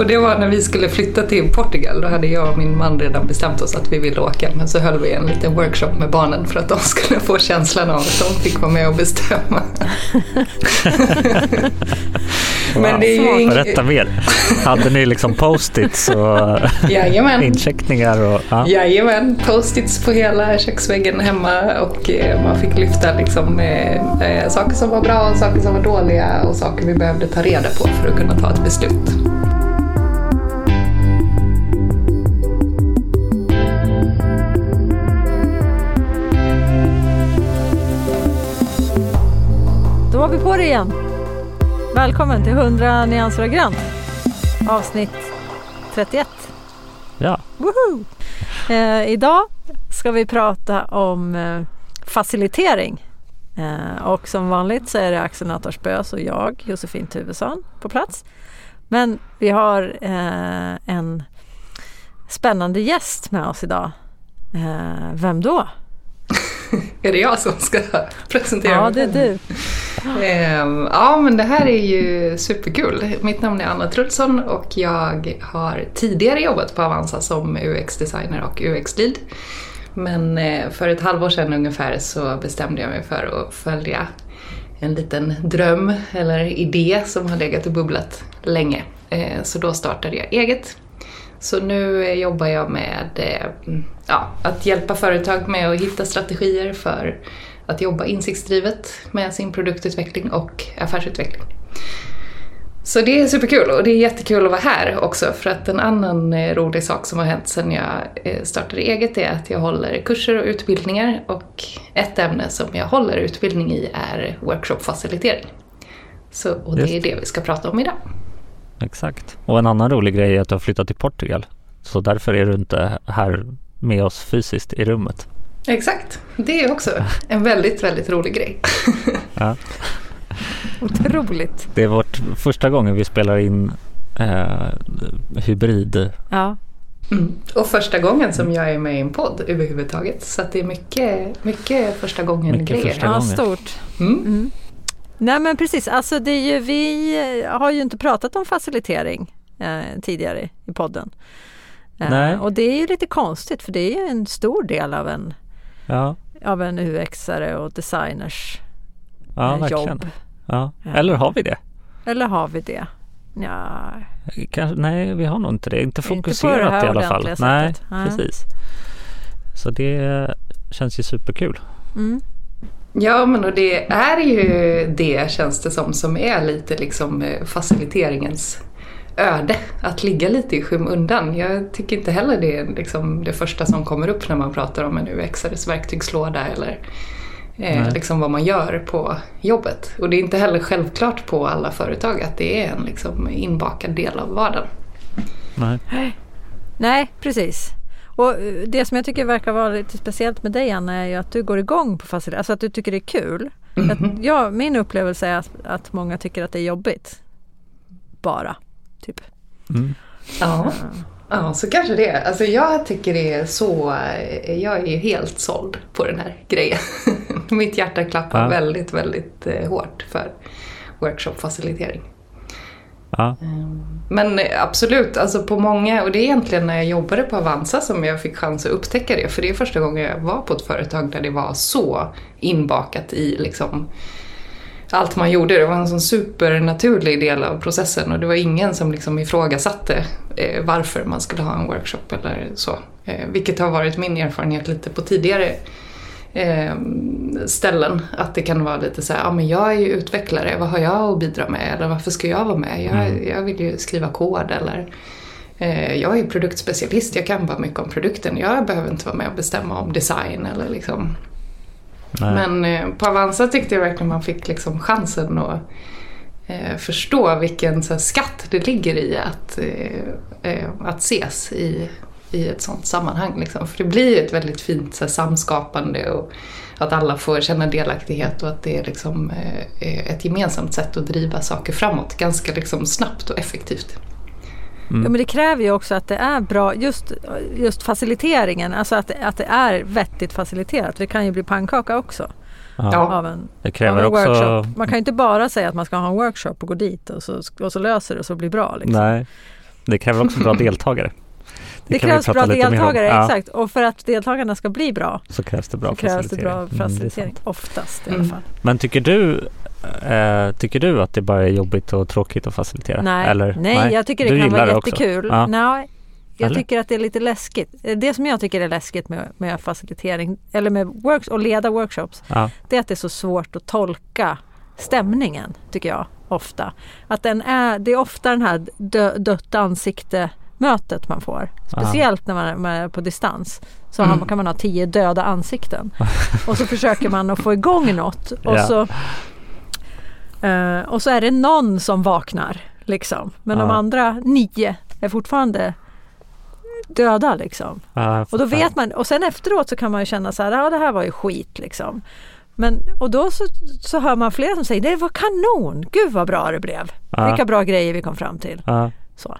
Och det var när vi skulle flytta till Portugal. Då hade jag och min man redan bestämt oss att vi ville åka. Men så höll vi en liten workshop med barnen för att de skulle få känslan av att de fick vara med och bestämma. Wow. Men det är ju ing... Berätta mer. Hade ni liksom post-its och incheckningar? Och, ja. Jajamän, post-its på hela köksväggen hemma och eh, man fick lyfta liksom, eh, eh, saker som var bra och saker som var dåliga och saker vi behövde ta reda på för att kunna ta ett beslut. Vi på det igen. Välkommen till 100 nyanser av grönt. Avsnitt 31. Ja. Woho! Eh, idag ska vi prata om eh, facilitering. Eh, och som vanligt så är det Axel Natharsbös och jag, Josefin Tuvesson, på plats. Men vi har eh, en spännande gäst med oss idag. Eh, vem då? är det jag som ska presentera Ja, det är du. Ehm, ja, men det här är ju superkul. Mitt namn är Anna Trutsson och jag har tidigare jobbat på Avanza som UX-designer och UX-lead. Men eh, för ett halvår sedan ungefär så bestämde jag mig för att följa en liten dröm eller idé som har legat och bubblat länge. Eh, så då startade jag eget. Så nu jobbar jag med eh, ja, att hjälpa företag med att hitta strategier för att jobba insiktsdrivet med sin produktutveckling och affärsutveckling. Så det är superkul och det är jättekul att vara här också för att en annan eh, rolig sak som har hänt sedan jag eh, startade eget är att jag håller kurser och utbildningar och ett ämne som jag håller utbildning i är workshopfacilitering. Så, och det är det vi ska prata om idag. Exakt. Och en annan rolig grej är att du har flyttat till Portugal. Så därför är du inte här med oss fysiskt i rummet. Exakt. Det är också en väldigt, väldigt rolig grej. ja. Otroligt. Det är vårt första gången vi spelar in eh, hybrid. Ja. Mm. Och första gången som jag är med i en podd överhuvudtaget. Så det är mycket, mycket första gången-grejer. Ja, stort. Mm. Mm. Nej men precis, alltså det är ju, vi har ju inte pratat om facilitering eh, tidigare i podden. Eh, och det är ju lite konstigt för det är ju en stor del av en, ja. av en UX-are och designers ja, eh, jobb. Ja. Eller har vi det? Eller har vi det? Ja. Kanske, nej, vi har nog inte det. Inte fokuserat inte i alla fall. Nej, nej, precis. Så det känns ju superkul. Mm. Ja, men och det är ju det känns det som, som är lite liksom eh, faciliteringens öde. Att ligga lite i skymundan. Jag tycker inte heller det är liksom det första som kommer upp när man pratar om en UXares verktygslåda eller eh, liksom vad man gör på jobbet. Och det är inte heller självklart på alla företag att det är en liksom inbakad del av vardagen. Nej. Nej, precis. Och eh, det som jag tycker verkar vara lite speciellt med dig Anna är ju att du går igång på facilitet, alltså att du tycker det är kul. Mm -hmm. att, ja, min upplevelse är att, att många tycker att det är jobbigt. Bara, typ. Mm. Ja. Ja, så kanske det. Alltså jag tycker det är så, jag är helt såld på den här grejen. Mitt hjärta klappar ja. väldigt, väldigt eh, hårt för workshop-facilitering. Ja. Men absolut, alltså på många, och det är egentligen när jag jobbade på Avanza som jag fick chans att upptäcka det. För det är första gången jag var på ett företag där det var så inbakat i liksom allt man gjorde. Det var en sån supernaturlig del av processen och det var ingen som liksom ifrågasatte eh, varför man skulle ha en workshop eller så. Eh, vilket har varit min erfarenhet lite på tidigare eh, ställen. Att det kan vara lite så här, ja men jag är ju utvecklare, vad har jag att bidra med? Eller varför ska jag vara med? Jag, mm. jag vill ju skriva kod eller eh, jag är produktspecialist, jag kan bara mycket om produkten. Jag behöver inte vara med och bestämma om design eller liksom. Nej. Men eh, på Avanza tyckte jag verkligen man fick liksom chansen att eh, förstå vilken så här, skatt det ligger i att, eh, eh, att ses i i ett sånt sammanhang. Liksom. För det blir ett väldigt fint så här, samskapande och att alla får känna delaktighet och att det är liksom, eh, ett gemensamt sätt att driva saker framåt ganska liksom, snabbt och effektivt. Mm. Ja, men det kräver ju också att det är bra, just, just faciliteringen, alltså att, att det är vettigt faciliterat. Det kan ju bli pannkaka också. Ja. Av en, det kräver av en också... workshop. Man kan ju inte bara säga att man ska ha en workshop och gå dit och så, och så löser det och så blir det bra. Liksom. Nej. Det kräver också bra deltagare. Det, det krävs bra deltagare, exakt. Och för att deltagarna ska bli bra så krävs det bra så krävs det bra facilitering. Mm, Oftast i alla mm. fall. Men tycker du Eh, tycker du att det bara är jobbigt och tråkigt att facilitera? Nej, Eller, nej, nej jag tycker det du kan vara jättekul. Ja. Nej, jag eller? tycker att det är lite läskigt. Det som jag tycker är läskigt med, med facilitering eller med works och leda workshops ja. det är att det är så svårt att tolka stämningen tycker jag ofta. Att den är, det är ofta den här dö, dött ansikte mötet man får. Speciellt när man är på distans. Så mm. kan man ha tio döda ansikten. och så försöker man att få igång något. Och, ja. så, uh, och så är det någon som vaknar. Liksom. Men ja. de andra nio är fortfarande döda liksom. Ja, och då vet man, och sen efteråt så kan man ju känna så här, ja det här var ju skit liksom. Men, och då så, så hör man flera som säger, det var kanon, gud vad bra det blev. Ja. Vilka bra grejer vi kom fram till. Så.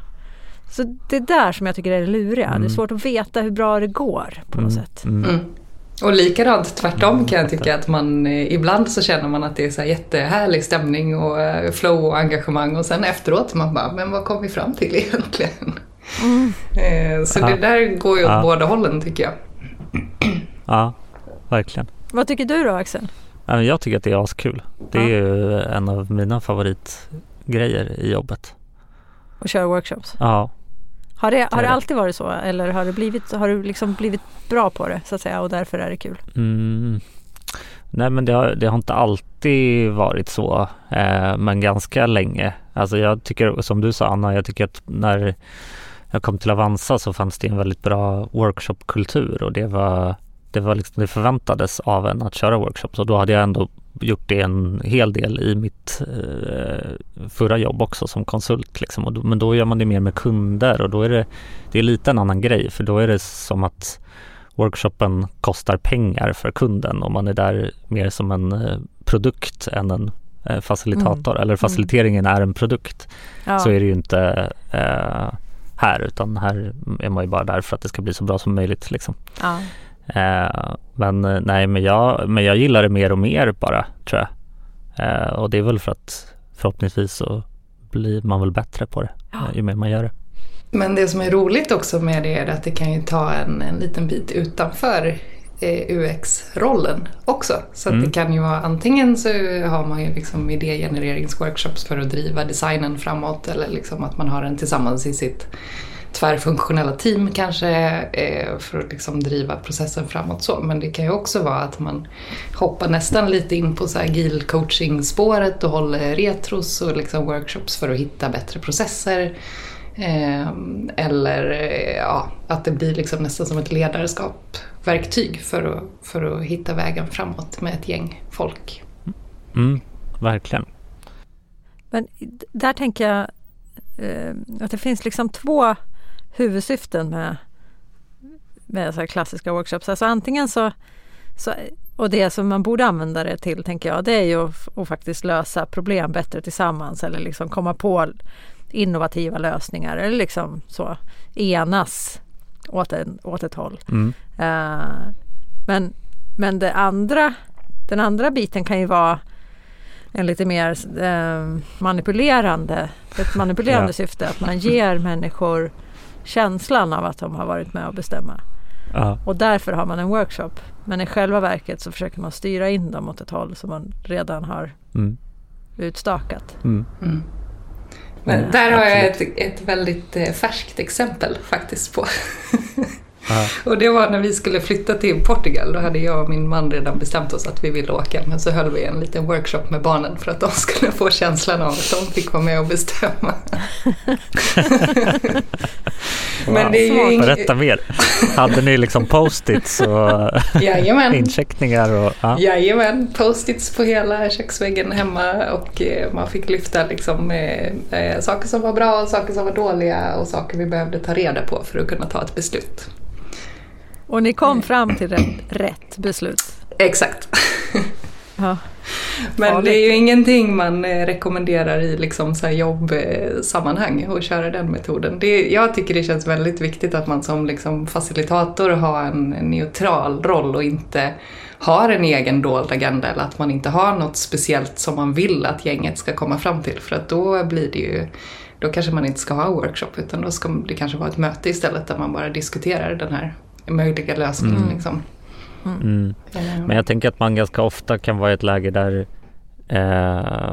Så det är där som jag tycker är det luriga. Mm. Det är mm. svårt att veta hur bra det går på något mm. sätt. Mm. Och likadant tvärtom kan jag tycka att man eh, ibland så känner man att det är så här jättehärlig stämning och eh, flow och engagemang och sen efteråt man bara, men vad kom vi fram till egentligen? Mm. Eh, så ja. det där går ju åt ja. båda hållen tycker jag. Ja, verkligen. Vad tycker du då Axel? Jag tycker att det är askul. Det är ju en av mina favoritgrejer i jobbet. Att köra workshops? Ja. Har det, har det alltid varit så eller har, det blivit, har du liksom blivit bra på det så att säga och därför är det kul? Mm. Nej men det har, det har inte alltid varit så eh, men ganska länge. Alltså jag tycker som du sa Anna, jag tycker att när jag kom till Avanza så fanns det en väldigt bra workshopkultur och det var det var liksom, det förväntades av en att köra workshops och då hade jag ändå gjort det en hel del i mitt eh, förra jobb också som konsult liksom. då, men då gör man det mer med kunder och då är det, det är lite en annan grej för då är det som att workshopen kostar pengar för kunden och man är där mer som en eh, produkt än en eh, facilitator mm. eller faciliteringen mm. är en produkt ja. så är det ju inte eh, här utan här är man ju bara där för att det ska bli så bra som möjligt liksom. Ja. Eh, men eh, nej, men jag, men jag gillar det mer och mer bara tror jag. Eh, och det är väl för att förhoppningsvis så blir man väl bättre på det ja. ju mer man gör det. Men det som är roligt också med det är att det kan ju ta en, en liten bit utanför UX-rollen också. Så mm. det kan ju vara antingen så har man ju liksom idégenereringsworkshops för att driva designen framåt eller liksom att man har den tillsammans i sitt tvärfunktionella team kanske eh, för att liksom driva processen framåt så. Men det kan ju också vara att man hoppar nästan lite in på så agil coaching spåret och håller retros och liksom workshops för att hitta bättre processer. Eh, eller eh, ja, att det blir liksom nästan som ett ledarskapsverktyg för att, för att hitta vägen framåt med ett gäng folk. Mm, verkligen. Men där tänker jag att det finns liksom två huvudsyften med, med så klassiska workshops. Alltså antingen så, så, och det som man borde använda det till tänker jag, det är ju att, att faktiskt lösa problem bättre tillsammans eller liksom komma på innovativa lösningar eller liksom så enas åt, en, åt ett håll. Mm. Uh, men, men det andra, den andra biten kan ju vara en lite mer uh, manipulerande, ett manipulerande ja. syfte. Att man ger människor känslan av att de har varit med och bestämma. Ja. Och därför har man en workshop. Men i själva verket så försöker man styra in dem åt ett håll som man redan har mm. utstakat. Mm. Mm. Men där har jag ett, ett väldigt eh, färskt exempel faktiskt på. Och det var när vi skulle flytta till Portugal. Då hade jag och min man redan bestämt oss att vi ville åka. Men så höll vi en liten workshop med barnen för att de skulle få känslan av att de fick vara med och bestämma. Men det är ju ing... Berätta mer. Hade ni liksom post-its och incheckningar? Och, ja. Jajamän, post-its på hela köksväggen hemma och eh, man fick lyfta liksom, eh, eh, saker som var bra, saker som var dåliga och saker vi behövde ta reda på för att kunna ta ett beslut. Och ni kom fram till rätt, rätt beslut? Exakt. Ja. Men det är ju ingenting man eh, rekommenderar i liksom så jobbsammanhang att köra den metoden. Det, jag tycker det känns väldigt viktigt att man som liksom facilitator har en neutral roll och inte har en egen dold agenda eller att man inte har något speciellt som man vill att gänget ska komma fram till för att då blir det ju då kanske man inte ska ha workshop utan då ska det kanske vara ett möte istället där man bara diskuterar den här möjliga lösningen. Mm. Liksom. Mm. Eh, Men jag tänker att man ganska ofta kan vara i ett läge där eh,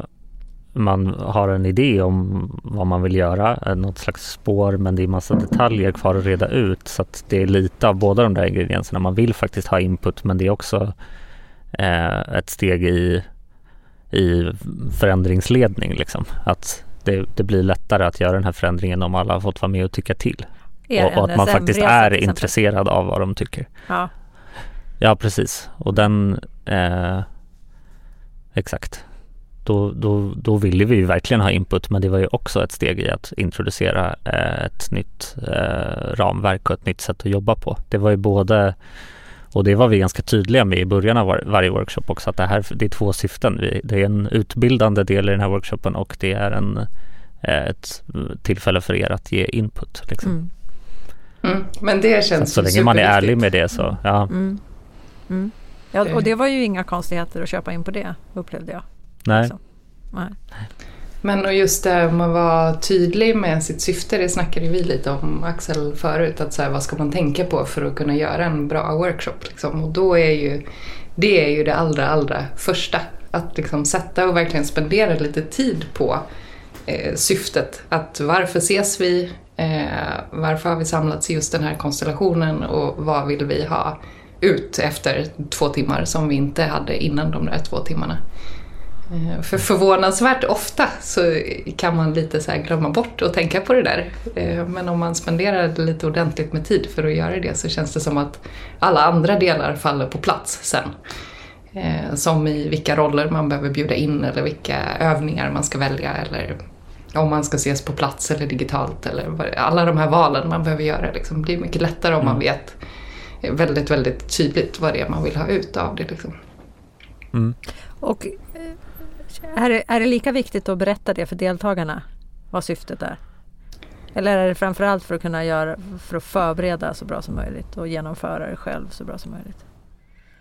man har en idé om vad man vill göra, eh, något slags spår men det är massa detaljer kvar att reda ut så att det är lite av båda de där ingredienserna. Man vill faktiskt ha input men det är också eh, ett steg i, i förändringsledning liksom. Att det, det blir lättare att göra den här förändringen om alla har fått vara med och tycka till. Och, och att man faktiskt är intresserad av vad de tycker. Ja. Ja, precis. Och den... Eh, exakt. Då, då, då ville vi ju verkligen ha input men det var ju också ett steg i att introducera eh, ett nytt eh, ramverk och ett nytt sätt att jobba på. Det var ju både och det var vi ganska tydliga med i början av var, varje workshop också att det här det är två syften. Vi, det är en utbildande del i den här workshopen och det är en, eh, ett tillfälle för er att ge input. Liksom. Mm. Mm. Men det Så, att känns så ju länge man är ärlig med det så ja. Mm. Mm. Ja, och det var ju inga konstigheter att köpa in på det upplevde jag. Nej. Liksom. Nej. Men och just det om att vara tydlig med sitt syfte, det snackade vi lite om Axel förut. Att så här, vad ska man tänka på för att kunna göra en bra workshop? Liksom? Och då är ju det är ju det allra, allra första. Att liksom sätta och verkligen spendera lite tid på eh, syftet. Att varför ses vi? Eh, varför har vi samlats i just den här konstellationen? Och vad vill vi ha ut efter två timmar som vi inte hade innan de där två timmarna? Eh, För förvånansvärt ofta så kan man lite så här glömma bort att tänka på det där. Eh, Men om man spenderar lite ordentligt med tid för att göra det så känns det som att alla andra delar faller på plats sen. Eh, Som i vilka roller man behöver bjuda in eller vilka övningar man ska välja eller om man ska ses på plats eller digitalt eller vad- alla de här valen man behöver göra. Liksom. Det är mycket lättare om man vet väldigt, väldigt tydligt vad det är man vill ha ut av det. Liksom. Mm. Och eh, är det, är det lika viktigt att berätta det för deltagarna? Vad syftet är? Eller är det framförallt för att kunna göra, för att förbereda så bra som möjligt och genomföra det själv så bra som möjligt?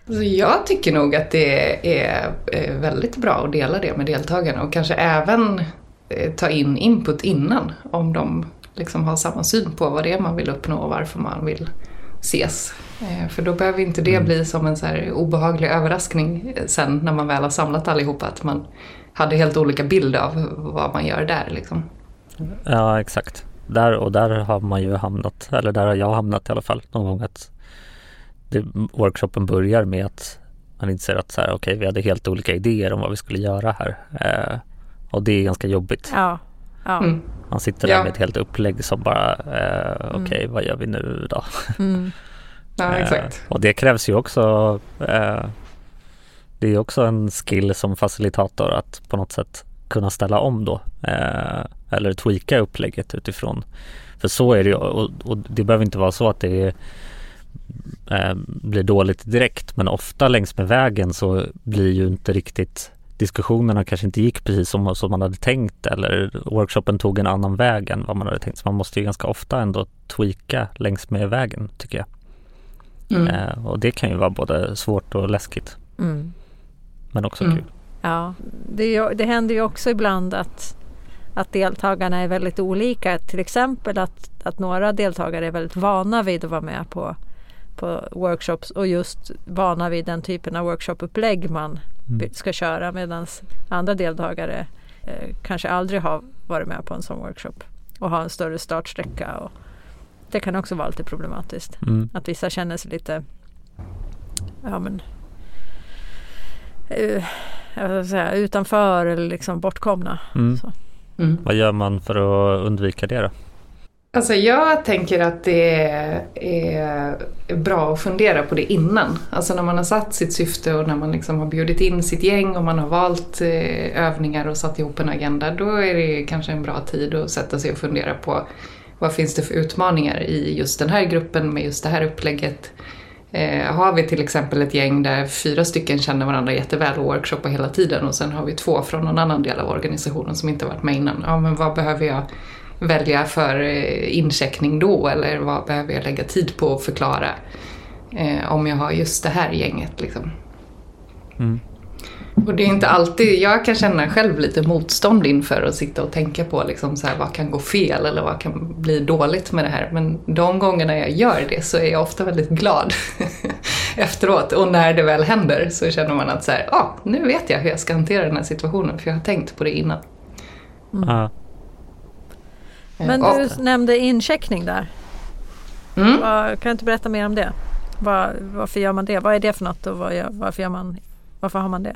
Så jag tycker nog att det är väldigt bra att dela det med deltagarna och kanske även ta in input innan om de liksom har samma syn på vad det är man vill uppnå och varför man vill ses. Eh, För då behöver inte det bli som en så här obehaglig överraskning eh, sen när man väl har samlat allihopa att man hade helt olika bild av vad man gör där. Liksom. Ja, exakt. Där och där har man ju hamnat, eller där har jag hamnat i alla fall någon gång att det, workshopen börjar med att man inser att så här, okej, vi hade helt olika idéer om vad vi skulle göra här. Och det är ganska jobbigt. Ja. ja. Mm. Man sitter där Ja. med ett helt upplägg som bara, eh, okej, vad gör vi nu då? Mm. Ja, Eh, exakt. och det krävs ju också eh, Det är också en skill som facilitator att på något sätt kunna ställa om då eh, eller tweaka upplägget utifrån för så är det ju och, och det behöver inte vara så att det är, eh, blir dåligt direkt men ofta längs med vägen så blir ju inte riktigt diskussionerna kanske inte gick precis som, som man hade tänkt eller workshopen tog en annan väg än vad man hade tänkt så man måste ju ganska ofta ändå tweaka längs med vägen tycker jag Mm. Eh, och det kan ju vara både svårt och läskigt Mm. men också Mm. kul. Ja, det, det händer ju också ibland att, att deltagarna är väldigt olika. Till exempel att, att några deltagare är väldigt vana vid att vara med på, på workshops och just vana vid den typen av workshopupplägg man. Ska köra medan andra deltagare eh, kanske aldrig har varit med på en sån workshop och har en större startsträcka. Och det kan också vara lite problematiskt. Mm. Att vissa känner sig lite ja, men, jag vill säga, utanför eller liksom bortkomna. Mm. Så. Mm. Vad gör man för att undvika det då? Alltså jag tänker att det är bra att fundera på det innan. Alltså när man har satt sitt syfte och när man liksom har bjudit in sitt gäng och man har valt eh, övningar och satt ihop en agenda. Då är det kanske en bra tid att sätta sig och fundera på vad finns det för utmaningar i just den här gruppen med just det här upplägget. Eh, har vi till exempel ett gäng där fyra stycken känner varandra jätteväl och workshoppar hela tiden och sen har vi två från någon annan del av organisationen som inte varit med innan. Ja, men vad behöver jag välja för eh, incheckning då eller vad behöver jag lägga tid på att förklara eh, om jag har just det här gänget. Liksom. Mm. Och det är inte alltid, jag kan känna själv lite motstånd inför att sitta och tänka på liksom så här, vad kan gå fel eller vad kan bli dåligt med det här. Men de gångerna jag gör det så är jag ofta väldigt glad efteråt. Och när det väl händer så känner man att så här, ah, nu vet jag hur jag ska hantera den här situationen för jag har tänkt på det innan. Mm. Ja. Men du nämnde incheckning där. Mm. Kan du inte berätta mer om det? Var, varför gör man det? Vad är det för något och var, varför, gör man, varför har man det?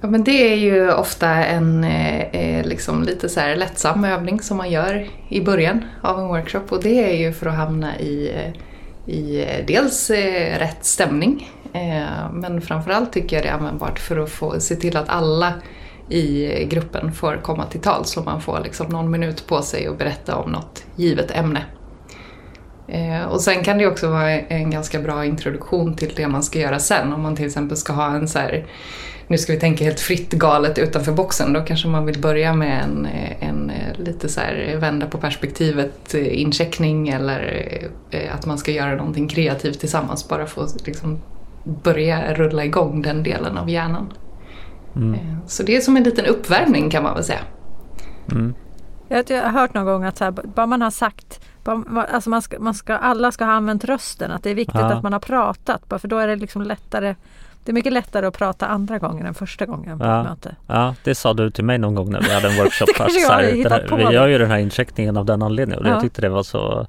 Ja, men det är ju ofta en eh, liksom lite så här lättsam övning som man gör i början av en workshop och det är ju för att hamna i, i dels eh, rätt stämning eh, men framförallt tycker jag det är användbart för att få se till att alla i gruppen får komma till tal så man får liksom någon minut på sig att berätta om något givet ämne. Eh, och sen kan det också vara en ganska bra introduktion till det man ska göra sen. Om man till exempel ska ha en så här, nu ska vi tänka helt fritt galet utanför boxen, då kanske man vill börja med en, en eh, lite så här vända på perspektivet eh, incheckning eller att man ska göra någonting kreativt tillsammans bara för att liksom börja rulla igång den delen av hjärnan. Mm. Så det är som en liten uppvärmning kan man väl säga. Mm. Jag har hört någon gång att så här, bara man har sagt Alltså man ska, man ska, alla ska ha använt rösten, att det är viktigt ja. att man har pratat. För då är det liksom lättare det är mycket lättare att prata andra gången än första gången på ja. ett möte. Ja, det sa du till mig någon gång när vi hade en workshop. det att, så här, här, vi gör ju den här incheckningen av den anledningen och ja. jag tyckte det var så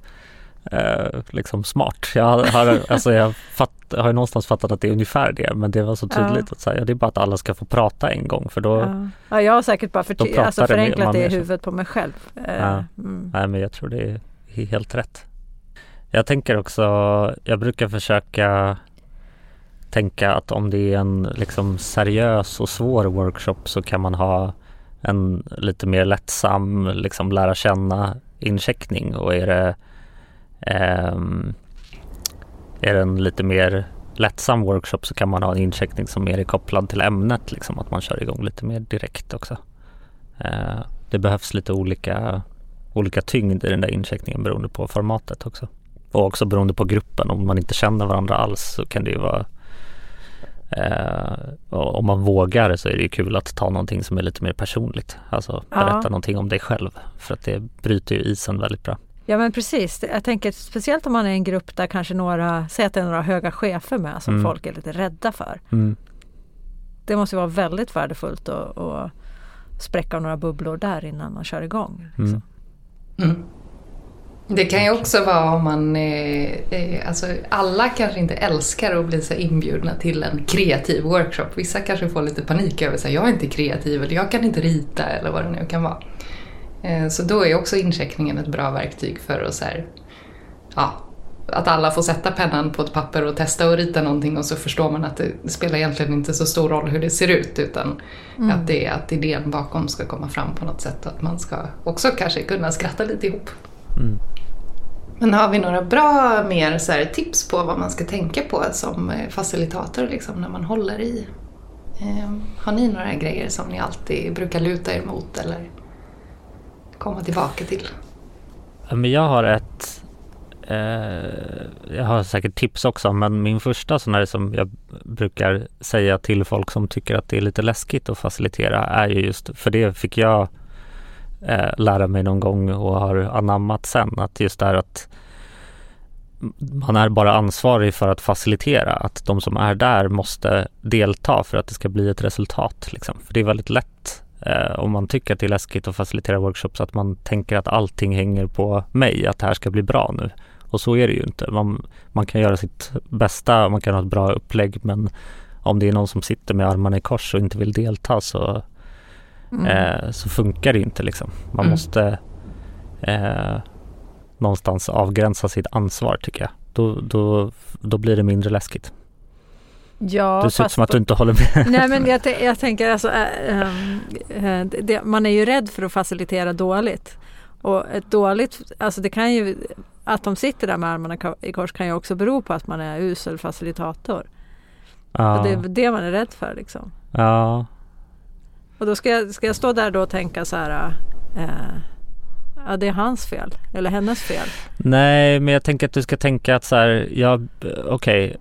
eh, liksom smart. Jag har, alltså jag fatt, har ju någonstans fattat att det är ungefär det men det var så tydligt ja. att säga, det är bara att alla ska få prata en gång för då Ja, ja jag har säkert bara för, alltså förenklat det i huvudet på mig själv. Eh, ja. Mm. Nej men jag tror det är helt rätt. Jag tänker också, jag brukar försöka tänka att om det är en liksom seriös och svår workshop så kan man ha en lite mer lättsam liksom lära känna incheckning och är det är det en lite mer lättsam workshop så kan man ha en incheckning som mer är kopplad till ämnet, liksom att man kör igång lite mer direkt också. Eh, det behövs lite olika olika tyngd i den där incheckningen beroende på formatet också. Och också beroende på gruppen. Om man inte känner varandra alls så kan det ju vara eh, om man vågar så är det ju kul att ta någonting som är lite mer personligt. Alltså berätta ja. någonting om dig själv. För att det bryter ju isen väldigt bra. Ja men precis. Jag tänker speciellt om man är en grupp där kanske några, säg att det är några höga chefer med som mm. folk är lite rädda för. Mm. Det måste vara väldigt värdefullt att, att spräcka några bubblor där innan man kör igång. Liksom. Mm. Mm. Det kan ju också vara om man, eh, eh, alltså alla kanske inte älskar att bli så inbjudna till en kreativ workshop. Vissa kanske får lite panik över att jag är inte kreativ eller jag kan inte rita eller vad det nu kan vara. Eh, så då är också incheckningen ett bra verktyg för att så här, ja, att alla får sätta pennan på ett papper och testa att rita någonting och så förstår man att det spelar egentligen inte så stor roll hur det ser ut utan mm. att det är att idén bakom ska komma fram på något sätt och att man ska också kanske kunna skratta lite ihop. Mm. Men har vi några bra mer så här, tips på vad man ska tänka på som eh, facilitator liksom, när man håller i? Eh, har ni några grejer som ni alltid brukar luta er mot eller komma tillbaka till? jag har ett Eh, jag har säkert tips också, men min första sån här som jag brukar säga till folk som tycker att det är lite läskigt att facilitera är ju just, för det fick jag eh, lära mig någon gång och har anammat sen, att just det här att man är bara ansvarig för att facilitera, att de som är där måste delta för att det ska bli ett resultat. Liksom. För det är väldigt lätt om man tycker att det är läskigt att facilitera workshops att man tänker att allting hänger på mig, att det här ska bli bra nu. Och så är det ju inte. Man, man kan göra sitt bästa, man kan ha ett bra upplägg men om det är någon som sitter med armarna i kors och inte vill delta så, mm. eh, så funkar det inte liksom. Man mm. måste eh, någonstans avgränsa sitt ansvar tycker jag. Då, då, då blir det mindre läskigt. Ja, det ser ut som att du inte håller med. Nej men jag, jag tänker alltså, äh, äh, det, man är ju rädd för att facilitera dåligt. Och ett dåligt, alltså det kan ju att de sitter där med armarna i kors kan ju också bero på att man är usel facilitator. Ja. det är det man är rädd för liksom. Ja. Och då ska jag, ska jag stå där då och tänka så här. Eh, ja det är hans fel eller hennes fel. Nej men jag tänker att du ska tänka att så här, ja okej. Okay.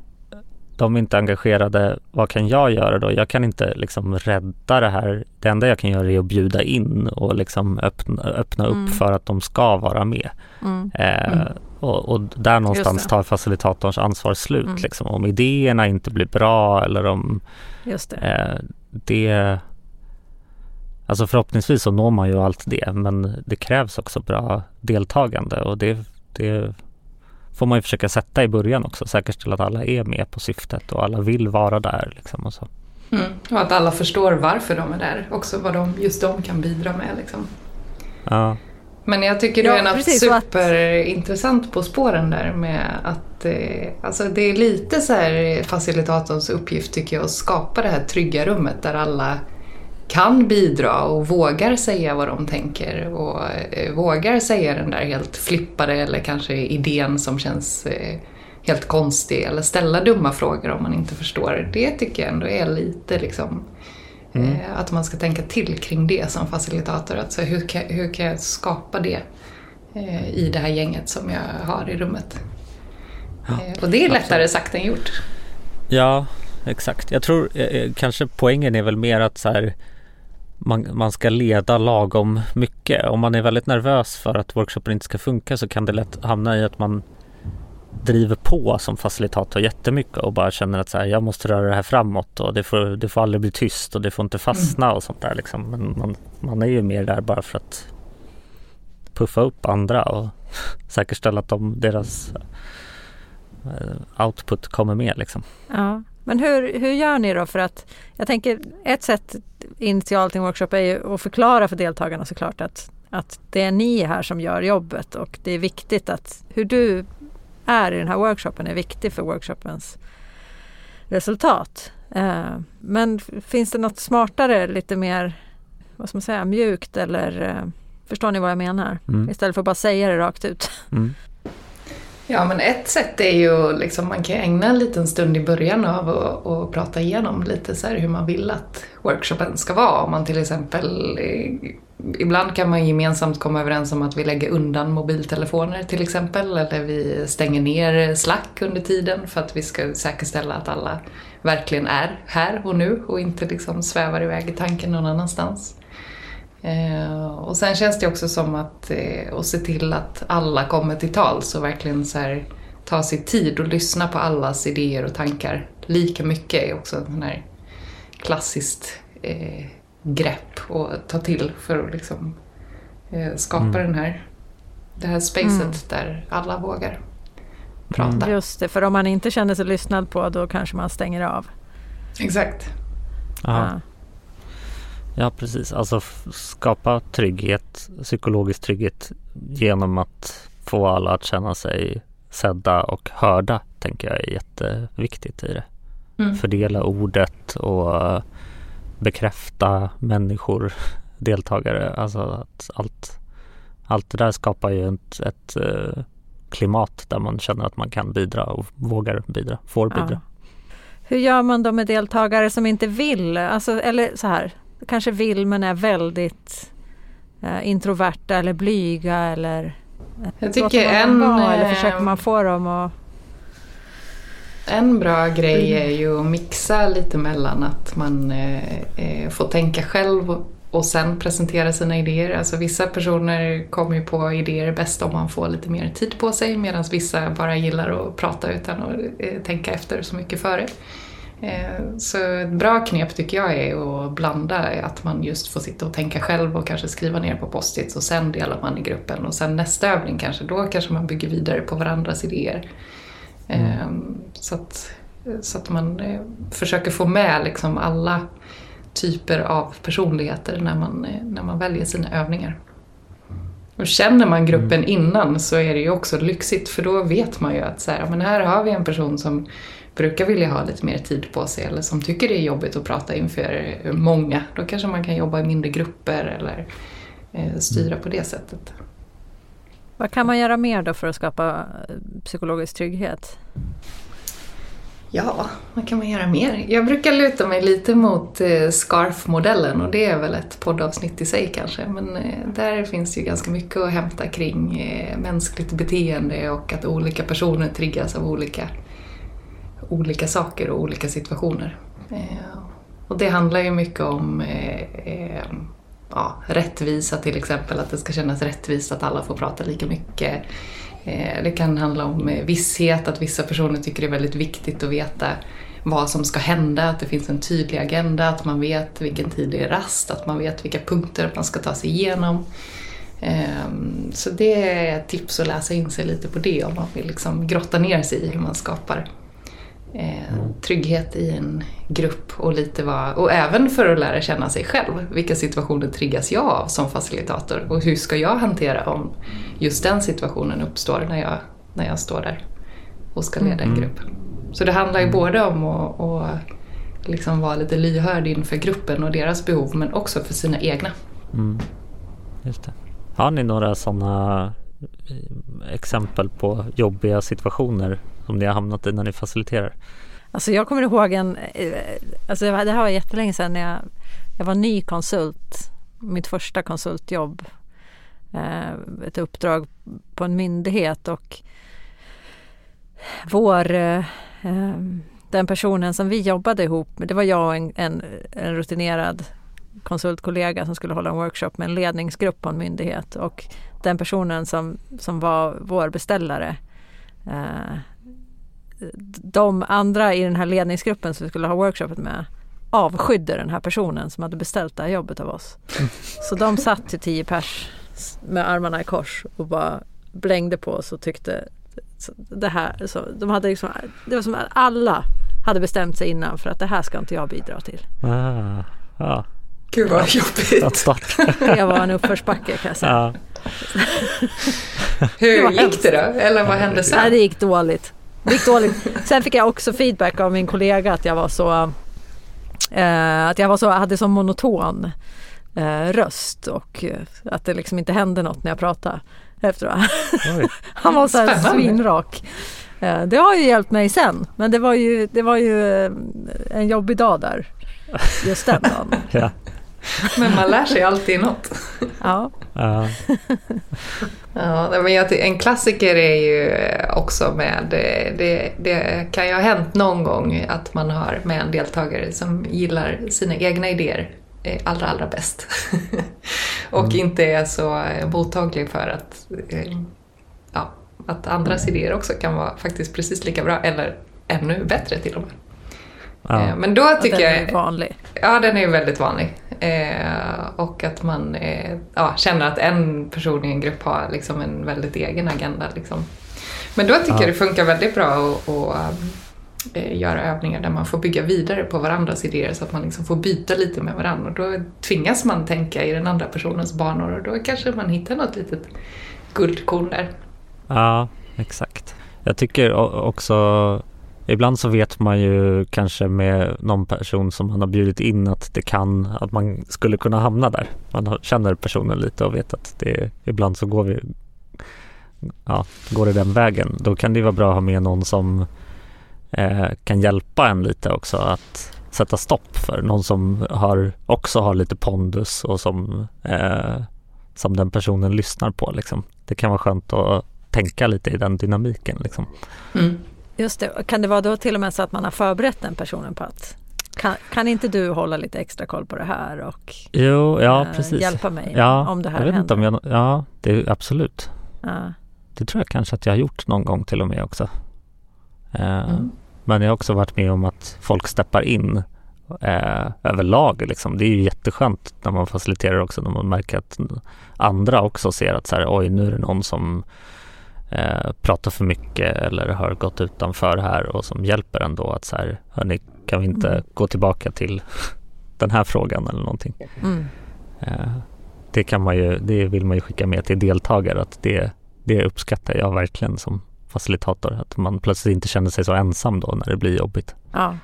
De är inte engagerade, vad kan jag göra då? Jag kan inte liksom rädda det här. Det enda jag kan göra är att bjuda in och liksom öppna, öppna upp Mm. för att de ska vara med. Mm. Eh, Mm. och, och där någonstans tar facilitatorns ansvar slut. Mm. Liksom. Om idéerna inte blir bra eller om Just det. eh, det Alltså förhoppningsvis så når man ju allt det men det krävs också bra deltagande och det, det får man ju försöka sätta i början också. Säkerställa att alla är med på syftet och alla vill vara där. Liksom och så. Mm. Och att alla förstår varför de är där. Också vad de, just de kan bidra med. Liksom. Ja, Men jag tycker du Ja, är att- superintressant på spåren där med att eh, alltså det är lite så här facilitatorns uppgift tycker jag att skapa det här trygga rummet där alla kan bidra och vågar säga vad de tänker och eh, vågar säga den där helt flippade eller kanske idén som känns eh, helt konstig eller ställa dumma frågor om man inte förstår. Det tycker jag ändå är lite liksom Mm. eh, att man ska tänka till kring det som facilitator. Alltså hur, kan, hur kan jag skapa det i det här gänget som jag har i rummet? Eh, och det är lättare sagt än gjort. ja exakt. Jag tror eh, kanske poängen är väl mer att så här, man, man ska leda lagom mycket. Om man är väldigt nervös för att workshopen inte ska funka så kan det lätt hamna i att man driver på som facilitator jättemycket och bara känner att så här, jag måste röra det här framåt och det får, det får aldrig bli tyst och det får inte fastna och sånt där liksom. Men man, man är ju mer där bara för att puffa upp andra och säkerställa att de, deras eh, output kommer med liksom. Ja. Men hur, hur gör ni då för att jag tänker ett sätt initialt i en workshop är ju att förklara för deltagarna såklart att, att det är ni här som gör jobbet och det är viktigt att hur du är i den här workshopen är viktig för workshopens resultat. Eh, men finns det något smartare, lite mer vad ska man säga, mjukt eller eh, förstår ni vad jag menar? Mm. Istället för att bara säga det rakt ut. Mm. Ja, men ett sätt är ju liksom man kan ägna en liten stund i början av att och prata igenom lite så här hur man vill att workshopen ska vara. Om man till exempel, eh, ibland kan man gemensamt komma överens om att vi lägger undan mobiltelefoner till exempel. Eller vi stänger ner Slack under tiden för att vi ska säkerställa att alla verkligen är här och nu och inte liksom svävar iväg i tanken någon annanstans. Eh, och sen känns det också som att, eh, att se till att alla kommer till tals och verkligen så här, ta sig tid och lyssna på allas idéer och tankar lika mycket är också en sån här klassiskt eh, grepp att ta till för att liksom, eh, skapa Mm. den här, det här spacet Mm. där alla vågar prata. Mm. Just det, för om man inte känner sig lyssnad på då kanske man stänger av. Exakt. Ja. Ja. Ja precis, alltså skapa trygghet, psykologisk trygghet genom att få alla att känna sig sedda och hörda tänker jag är jätteviktigt i det. Mm. Fördela ordet och eh, bekräfta människor, deltagare, alltså att allt, allt det där skapar ju ett, ett eh, klimat där man känner att man kan bidra och vågar bidra, får bidra. Ja. Hur gör man då med deltagare som inte vill? Alltså, eller så här, kanske vill men är väldigt eh, introverta eller blyga eller eh, Jag tycker en, vara, eller eh, försöker man få dem att... En bra grej är ju att mixa lite mellan att man eh, eh, får tänka själv och, sen presentera sina idéer. Alltså vissa personer kommer ju på idéer bäst om man får lite mer tid på sig medan vissa bara gillar att prata utan att tänka efter så mycket före. Eh, så ett bra knep tycker jag är att blanda att man just får sitta och tänka själv och kanske skriva ner på post-its och sen delar man i gruppen och sen nästa övning kanske, då kanske man bygger vidare på varandras idéer. Ehm, Så, att, så att man eh, försöker få med liksom alla typer av personligheter när man, eh, när man väljer sina övningar. Och känner man gruppen innan så är det ju också lyxigt för då vet man ju att så här, men här har vi en person som brukar vilja ha lite mer tid på sig eller som tycker det är jobbigt att prata inför många. Då kanske man kan jobba i mindre grupper eller eh, styra på det sättet. Vad kan man göra mer då för att skapa eh, psykologisk trygghet? Ja, vad kan man göra mer? Jag brukar luta mig lite mot eh, SCARF-modellen och det är väl ett poddavsnitt i sig kanske. Men där finns ju ganska mycket att hämta kring mänskligt beteende och att olika personer triggas av olika, olika saker och olika situationer. Och det handlar ju mycket om eh, eh, ja, rättvisa till exempel, att det ska kännas rättvist att alla får prata lika mycket. Eh, det kan handla om visshet, att vissa personer tycker det är väldigt viktigt att veta vad som ska hända, att det finns en tydlig agenda, att man vet vilken tid det är rast, att man vet vilka punkter man ska ta sig igenom. Ehm, så det är ett tips att läsa in sig lite på det om man vill liksom grotta ner sig i hur man skapar eh, trygghet i en grupp och lite vad, och även för att lära känna sig själv. Vilka situationer triggas jag av som facilitator och hur ska jag hantera om just den situationen uppstår när jag, när jag står där och ska leda en grupp. Så det handlar ju både om att, att liksom vara lite lyhörd inför gruppen och deras behov men också för sina egna. Mm. Just det. Har ni några sådana eh, exempel på jobbiga situationer som ni har hamnat i när ni faciliterar? Alltså jag kommer ihåg en, eh, alltså det här var jättelänge sedan när jag, jag var ny konsult, mitt första konsultjobb, eh, ett uppdrag på en myndighet och vår, eh, den personen som vi jobbade ihop med, det var jag och en, en, en rutinerad konsultkollega som skulle hålla en workshop med en ledningsgrupp på en myndighet och den personen som, som var vår beställare eh, de andra i den här ledningsgruppen som vi skulle ha workshopet med avskydde den här personen som hade beställt det här jobbet av oss. Så de satt till tio pers med armarna i kors och bara blängde på oss och tyckte det här, så de hade liksom, det var som att alla hade bestämt sig innan för att det här ska inte jag bidra till. Ah, ah. Gud vad jobbigt. Start. Det var en uppförsbacke kan jag säga. Ja. Hur gick det då? Eller vad hände sen? Nej, det gick dåligt. Det gick dåligt. Sen fick jag också feedback av min kollega att jag var så eh, att jag var så, hade så monoton eh, röst och eh, att det liksom inte hände något när jag pratade efteråt. Han var så här svinrak. Eh, det har ju hjälpt mig sen men det var ju, det var ju eh, en jobbig dag där just den dagen. ja. Men man lär sig alltid något. Ja. ja. ja men jag, en klassiker är ju också med, det, det kan ju ha hänt någon gång att man har med en deltagare som gillar sina egna idéer allra, allra bäst. och mm. inte är så mottaglig för att, eh, ja, att andras idéer också kan vara faktiskt precis lika bra eller ännu bättre till och med. Ja. Eh, men då tycker jag... Den är vanlig. Ja, den är väldigt vanlig. Eh, och att man eh, ja, känner att en person i en grupp har liksom en väldigt egen agenda. Liksom. Men då tycker ja. jag det funkar väldigt bra att, att äh, göra övningar där man får bygga vidare på varandras idéer så att man liksom får byta lite med varandra. Och då tvingas man tänka i den andra personens banor och då kanske man hittar något litet guldkorn där. Ja, exakt. Jag tycker också Ibland så vet man ju kanske med någon person som man har bjudit in att det kan, att man skulle kunna hamna där. Man känner personen lite och vet att det ibland så går vi, ja, går det den vägen. Då kan det vara bra att ha med någon som eh, kan hjälpa en lite också att sätta stopp för någon som har, också har lite pondus och som, eh, som den personen lyssnar på. Liksom. Det kan vara skönt att tänka lite i den dynamiken. Liksom. Mm. Just det. Kan det vara då till och med så att man har förberett den personen på att kan, kan inte du hålla lite extra koll på det här och jo, ja, äh, hjälpa mig ja, om det här jag vet händer? Inte om jag, ja, det är absolut. Ja. Det tror jag kanske att jag har gjort någon gång till och med också. Eh, mm. Men jag har också varit med om att folk steppar in eh, överlag. Liksom. Det är ju jätteskönt när man faciliterar också, när man märker att andra också ser att så här, oj, nu är det någon som eh, pratar för mycket eller har gått utanför här och som hjälper ändå att så här, hörni, kan vi inte mm. gå tillbaka till den här frågan eller någonting. Mm. Eh, det kan man ju, det vill man ju skicka med till deltagare att det, det uppskattar jag verkligen som facilitator, att man plötsligt inte känner sig så ensam då när det blir jobbigt. Ja.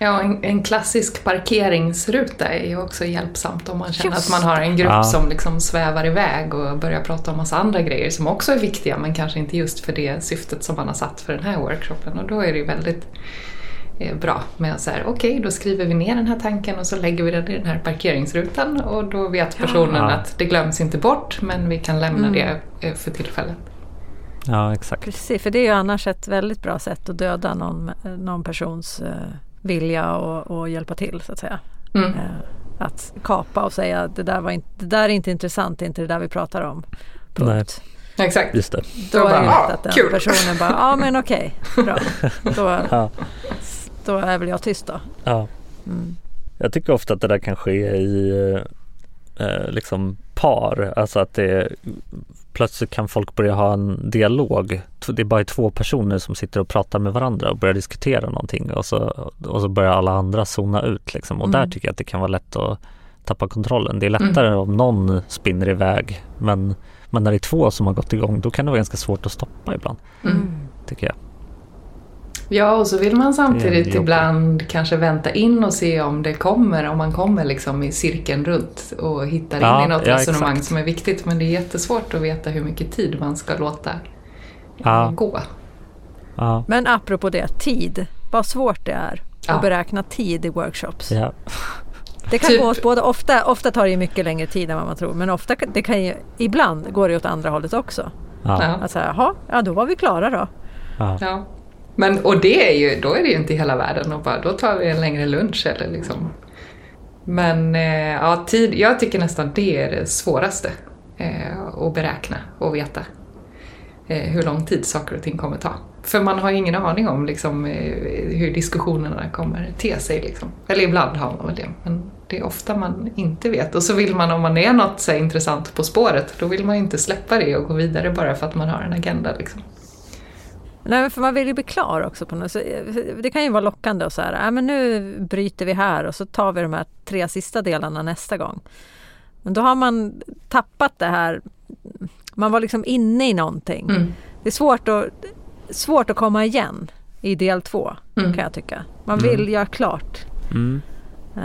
Ja, en, en, klassisk parkeringsruta är ju också hjälpsamt om man känner Just. att man har en grupp ja. som liksom svävar iväg och börjar prata om massa andra grejer som också är viktiga men kanske inte just för det syftet som man har satt för den här workshopen. Och då är det ju väldigt eh, bra med att säga okej, okay, då skriver vi ner den här tanken och så lägger vi den i den här parkeringsrutan och då vet personen ja. att det glöms inte bort men vi kan lämna mm. det eh, för tillfället. Ja, exakt. Precis, för det är ju annars ett väldigt bra sätt att döda någon, någon persons eh, vilja och, och hjälpa till så att säga. Mm. Eh, att kapa och säga det där, var inte, det där är inte intressant, det är inte det där vi pratar om. Punkt. Exakt. Just det. Då Då är det bara, ah, att den kul. personen bara, ja men okej, bra. Då, Ja. då är väl jag tyst då. Ja. Mm. Jag tycker ofta att det där kan ske i eh, liksom par, alltså att det plötsligt kan folk börja ha en dialog. Det är bara två personer som sitter och pratar med varandra och börjar diskutera någonting och så, och så börjar alla andra zona ut liksom. Och Mm. där tycker jag att det kan vara lätt att tappa kontrollen. Det är lättare om någon spinner iväg men, men när det är två som har gått igång då kan det vara ganska svårt att stoppa ibland, Mm. tycker jag. Ja, och så vill man samtidigt ibland kanske vänta in och se om det kommer, om man kommer liksom i cirkeln runt och hittar Ja, in i något ja, resonemang exakt. som är viktigt. Men det är jättesvårt att veta hur mycket tid man ska låta Ja. gå. Ja, Men apropå det, tid. Vad svårt det är Ja. att beräkna tid i workshops. ja, Det kan Typ- gå åt båda, ofta, ofta tar det mycket längre tid än vad man tror men ofta det kan ju, ibland går det åt andra hållet också. ja, Ja. Att säga, jaha, ja då var vi klara då. ja. Men, och det är ju, då är det ju inte i hela världen och bara, då tar vi en längre lunch eller liksom. Men eh, ja, tid, jag tycker nästan det är det svåraste eh, att beräkna och veta. Eh, hur lång tid saker och ting kommer ta. För man har ju ingen aning om liksom, eh, hur diskussionerna kommer te sig. Liksom. Eller ibland har man väl det, men det är ofta man inte vet. Och så vill man, om man är något så här, intressant på spåret, då vill man inte släppa det och gå vidare bara för att man har en agenda. Liksom. Nej, för man vill ju bli klar också. På något. Så, det kan ju vara lockande och så här, äh, men nu bryter vi här och så tar vi de här tre sista delarna nästa gång. Men då har man tappat det här, man var liksom inne i någonting. Mm. Det är svårt att, svårt att komma igen i del två Mm. kan jag tycka. Man vill Mm. göra klart. Mm. Eh,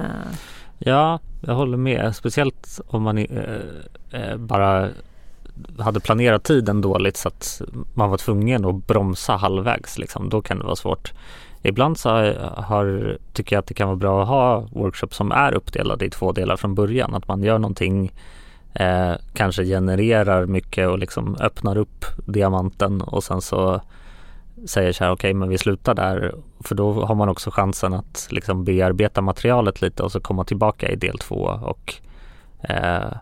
Ja, jag håller med. Speciellt om man eh, eh, bara hade planerat tiden dåligt så att man var tvungen att bromsa halvvägs. Liksom. Då kan det vara svårt. Ibland så har, tycker jag att det kan vara bra att ha workshops som är uppdelade i två delar från början. Att man gör någonting, eh, kanske genererar mycket och liksom öppnar upp diamanten och sen så säger så här, okej men vi slutar där. För då har man också chansen att liksom bearbeta materialet lite och så komma tillbaka i del två och eh,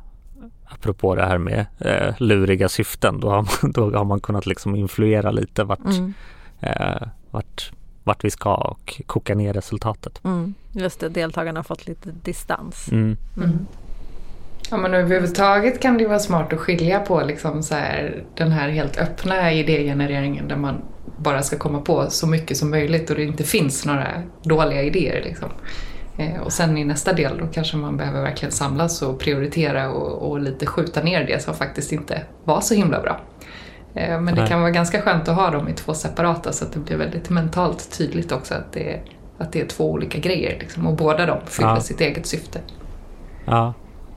apropå det här med eh, luriga syften, då har man, då har man kunnat liksom influera lite vart, mm, eh, vart, vart vi ska och koka ner resultatet. mm. Just det, deltagarna har fått lite distans. Mm. Mm. Ja, men överhuvudtaget kan det vara smart att skilja på liksom så här, den här helt öppna idégenereringen där man bara ska komma på så mycket som möjligt och det inte finns några dåliga idéer. Liksom. Eh, och sen i nästa del då kanske man behöver verkligen samlas och prioritera och, och lite skjuta ner det som faktiskt inte var så himla bra. Eh, men det Nej. kan vara ganska skönt att ha dem i två separata så att det blir väldigt mentalt tydligt också att det är, att det är två olika grejer liksom, och båda de fyller Ja. sitt eget syfte. Ja,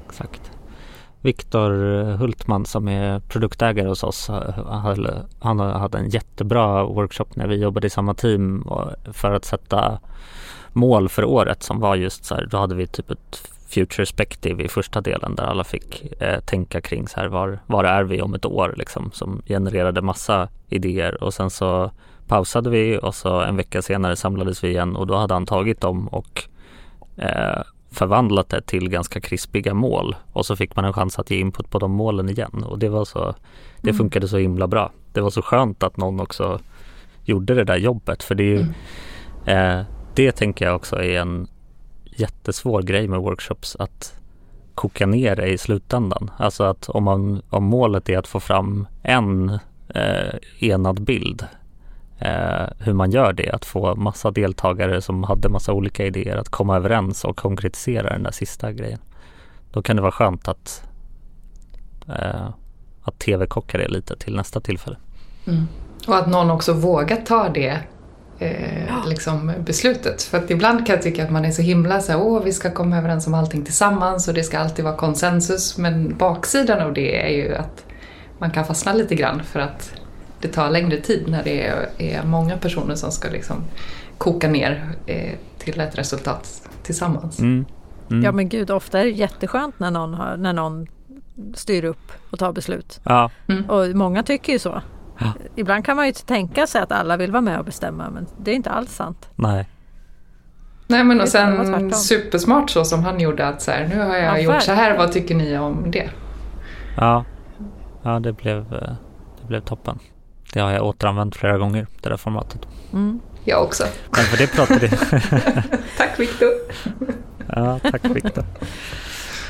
exakt. Viktor Hultman som är produktägare hos oss, han hade en jättebra workshop när vi jobbade i samma team för att sätta mål för året som var just så här, då hade vi typ ett futurespective i första delen där alla fick eh, tänka kring så här var, var är vi om ett år liksom som genererade massa idéer och sen så pausade vi och så en vecka senare samlades vi igen och då hade han tagit dem och eh, förvandlat det till ganska krispiga mål och så fick man en chans att ge input på de målen igen och det var så det Mm. funkade så himla bra. Det var så skönt att någon också gjorde det där jobbet för det är ju eh, det tänker jag också är en jättesvår grej med workshops att koka ner det i slutändan. Alltså att om, man, om målet är att få fram en eh, enad bild eh, hur man gör det, att få massa deltagare som hade massa olika idéer att komma överens och konkretisera den där sista grejen. Då kan det vara skönt att, eh, att tv-kocka det lite till nästa tillfälle. Mm. Och att någon också vågar ta det eh, liksom beslutet. För att ibland kan jag tycka att man är så himla så här, åh vi ska komma överens om allting tillsammans och det ska alltid vara konsensus. Men baksidan av det är ju att man kan fastna lite grann för att det tar längre tid när det är, är många personer som ska liksom koka ner eh, till ett resultat tillsammans. Mm. Mm. Ja men gud, ofta är det jätteskönt när någon, har, när någon styr upp och tar beslut. ja, Och många tycker ju så. Ja. Ibland kan man ju tänka sig att alla vill vara med och bestämma men det är inte alls sant. Nej. Nej men och sen supersmart så som han gjorde att så här, nu har jag Ja, gjort så här, vad tycker ni om det? Ja, ja det, blev, eh, det blev toppen. Det har jag återanvänt flera gånger, det där formatet. Mm. Jag också. Men för det pratade, Tack Viktor. ja, tack Viktor.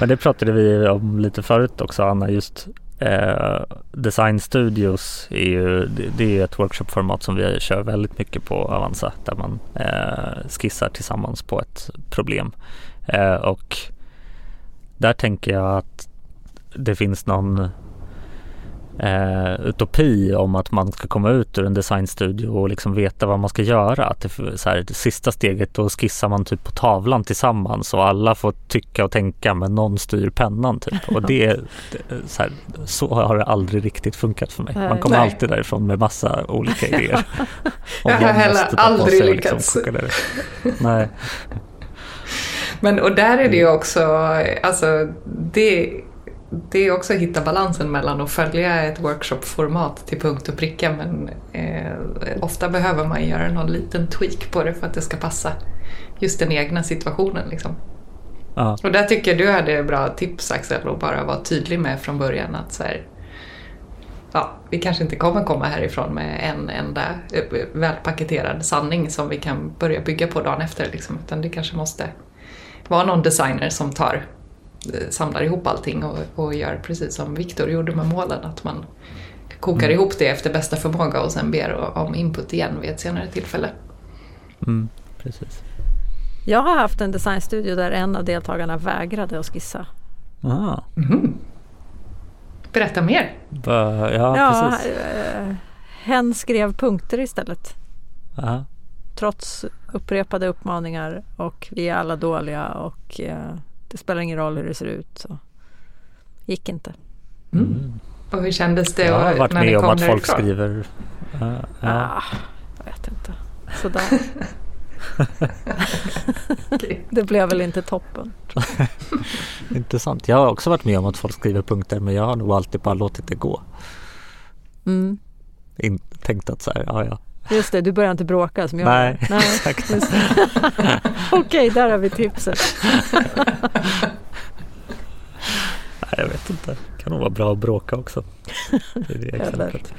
Men det pratade vi om lite förut också Anna, just eh, Design Studios är ju, det, det är ju ett workshopformat som vi kör väldigt mycket på Avanza där man eh, skissar tillsammans på ett problem. Eh, och där tänker jag att det finns någon eh, utopi om att man ska komma ut ur en designstudio och liksom veta vad man ska göra. Att det, så här, det sista steget då skissar man typ på tavlan tillsammans och alla får tycka och tänka men någon styr pennan typ. Och det, så, här, så har det aldrig riktigt funkat för mig. Man kommer Nej. alltid därifrån med massa olika idéer. Jag har heller aldrig och lyckats. Nej. Men och där är det ju också, alltså det, det är också att hitta balansen mellan att följa ett workshopformat till punkt och pricka men eh, ofta behöver man göra någon liten tweak på det för att det ska passa just den egna situationen. Liksom. Ja. Och där tycker jag du hade bra tips Axel och bara vara tydlig med från början att så här, ja, vi kanske inte kommer komma härifrån med en enda eh, välpaketerad sanning som vi kan börja bygga på dagen efter. Liksom, utan det kanske måste vara någon designer som tar, samlar ihop allting och, och gör precis som Viktor gjorde med målen. Att man kokar Mm. ihop det efter bästa förmåga och sen ber om input igen vid ett senare tillfälle. Mm, precis. Jag har haft en designstudio där en av deltagarna vägrade att skissa. Aha. Mhm. Berätta mer. Va, ja, precis. eh, hen skrev punkter istället. Aha. Trots upprepade uppmaningar och vi är alla dåliga och eh, det spelar ingen roll hur det ser ut. Så. Gick inte. Mm. Och hur kändes det Jag har varit med om att folk därifrån? skriver ja, ja. Ah, jag vet inte. Sådär. Det blev väl inte toppen. Intressant. Jag har också varit med om att folk skriver punkter men jag har nog alltid bara låtit det gå. Mm. In, tänkt att så här, ja ja. Just det, du börjar inte bråka som jag Nej. Nej. exakt. Okej, där har vi tipset. Nej, jag vet inte. Det kan nog vara bra att bråka också. Det är det exemplet.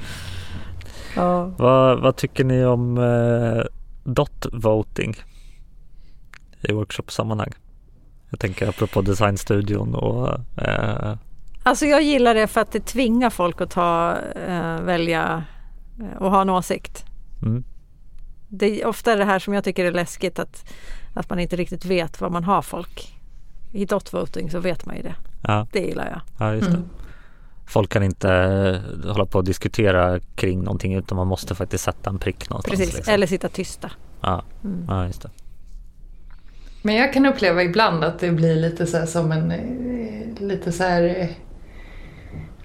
Ja. Vad, vad tycker ni om eh, dot voting i workshop-sammanhang? Jag tänker apropå designstudion och eh, Alltså jag gillar det för att det tvingar folk att ta, eh, välja eh, och ha en åsikt. Mm, Det är ofta det här som jag tycker är läskigt att, att man inte riktigt vet vad man har folk. I dot voting så vet man ju det. ja, Det gillar jag. ja, just det. Mm. Folk kan inte eh, hålla på och diskutera kring någonting utan man måste faktiskt sätta en prick någonstans. Precis, liksom. eller sitta tysta. Ja, Mm. ja, just det. Men jag kan uppleva ibland att det blir lite så här som en... eh, Lite så här...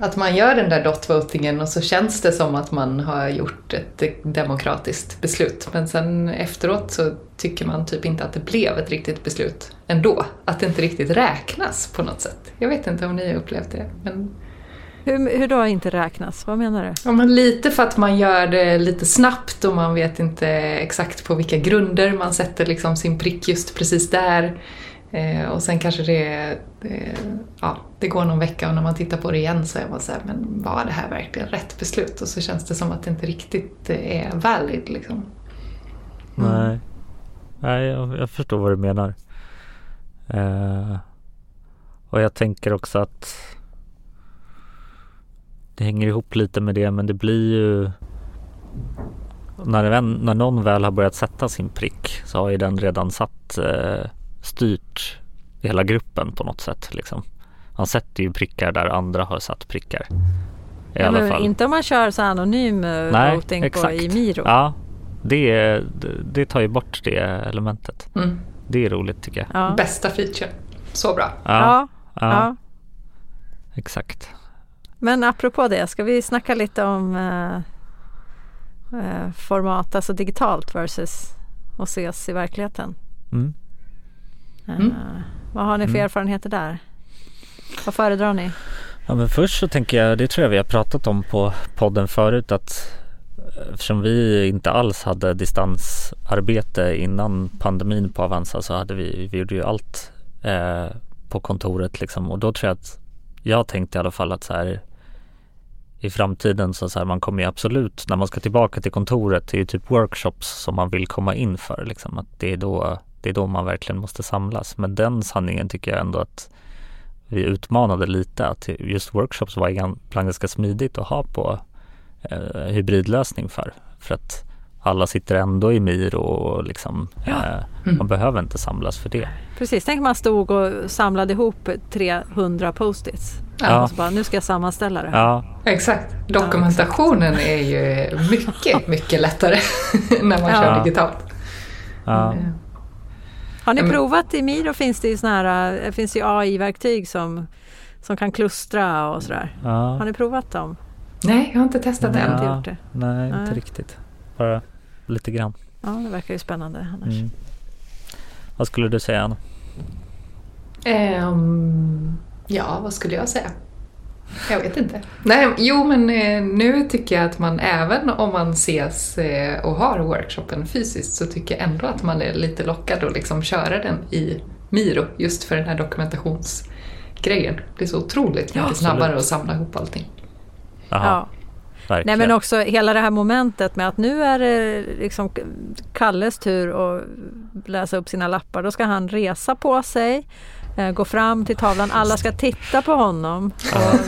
Att man gör den där dot-votingen och så känns det som att man har gjort ett demokratiskt beslut. Men sen efteråt så tycker man typ inte att det blev ett riktigt beslut ändå. Att det inte riktigt räknas på något sätt. Jag vet inte om ni har upplevt det. Men Hur, hur då inte räknas? Vad menar du? Ja, men lite för att man gör det lite snabbt och man vet inte exakt på vilka grunder man sätter liksom sin prick just precis där. Eh, och sen kanske det, det, ja, det går någon vecka och när man tittar på det igen så är man så här, men var det här verkligen rätt beslut? Och så känns det som att det inte riktigt är valid liksom. Nej, Nej jag, jag förstår vad du menar. Eh, och jag tänker också att det hänger ihop lite med det men det blir ju när, en, när någon väl har börjat sätta sin prick så har ju den redan satt eh, styrt hela gruppen på något sätt. Liksom. Man sätter ju prickar där andra har satt prickar. I Ja, alla men fall. Inte om man kör så anonym eh, Nej, voting på, exakt. i Miro. Ja, det, det, det tar ju bort det elementet. Mm. Det är roligt tycker jag. Ja. Bästa feature. Så bra. Ja. ja, Ja. exakt. Men apropå det, ska vi snacka lite om eh, eh, format, alltså digitalt versus att ses i verkligheten. Mm. Eh, Mm. Vad har ni för Mm. erfarenheter där? Vad föredrar ni? Ja men först så tänker jag, det tror jag vi har pratat om på podden förut att eftersom vi inte alls hade distansarbete innan pandemin på Avanza så hade vi, vi gjorde ju allt eh, på kontoret liksom och då tror jag att jag tänkte i alla fall att så här i framtiden så, så här, man kommer ju absolut när man ska tillbaka till kontoret det är ju typ workshops som man vill komma in för liksom att det är då det är då man verkligen måste samlas men den sanningen tycker jag ändå att vi utmanade lite att just workshops var ibland ganska smidigt att ha på eh, hybridlösning för. För att alla sitter ändå i MIR och liksom, ja. eh, mm. man behöver inte samlas för det. Precis, tänk man stod och samlade ihop 300 post-its. Ja. Och så bara, nu ska jag sammanställa det. Ja. Exakt. Dokumentationen är ju mycket, mycket lättare när man ja. kör digitalt. Ja. Mm. Har ni provat i Miro finns det ju såna här, det finns ju AI-verktyg som, som kan klustra och sådär. Ja. Har ni provat dem? Nej, jag har inte testat det än. Inte gjort det. Nej, inte Nej. riktigt. Bara lite grann. Ja, det verkar ju spännande annars. Mm. Vad skulle du säga Anna? Um, ja, vad skulle jag säga? Jag vet inte. Nej, jo, men eh, nu tycker jag att man även om man ses eh, och har workshopen fysiskt så tycker jag ändå att man är lite lockad att liksom köra den i Miro just för den här dokumentationsgrejen. Det är så otroligt mycket ja, snabbare att samla ihop allting. Ja. Nej men också hela det här momentet med att nu är det liksom Kalles tur att läsa upp sina lappar. Då ska han resa på sig eh, gå fram till tavlan, alla ska titta på honom. Och,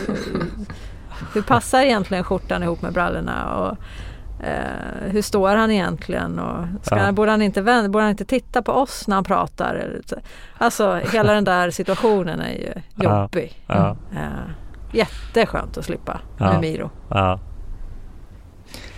hur passar egentligen skjortan ihop med brallorna? Och, eh, hur står han egentligen? Och ska, ja. borde, han inte vända, borde han inte titta på oss när han pratar? Alltså hela den där situationen är ju jobbig. Ja. Ja. Eh, jätteskönt att slippa med Miro.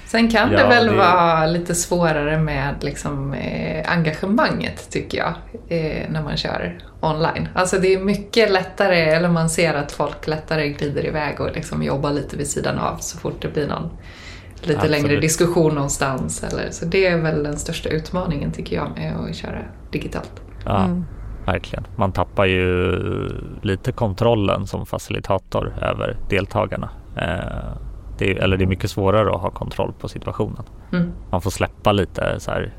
Sen kan ja, det väl det... vara lite svårare med liksom, eh, engagemanget tycker jag, eh, när man kör online. Alltså det är mycket lättare, eller man ser att folk lättare glider iväg och liksom jobbar lite vid sidan av så fort det blir någon lite Absolut. längre diskussion någonstans. Eller, så det är väl den största utmaningen tycker jag med att köra digitalt. Ja, mm. verkligen. Man tappar ju lite kontrollen som facilitator över deltagarna. Eh, det är, eller det är mycket svårare att ha kontroll på situationen. Mm. Man får släppa lite så här,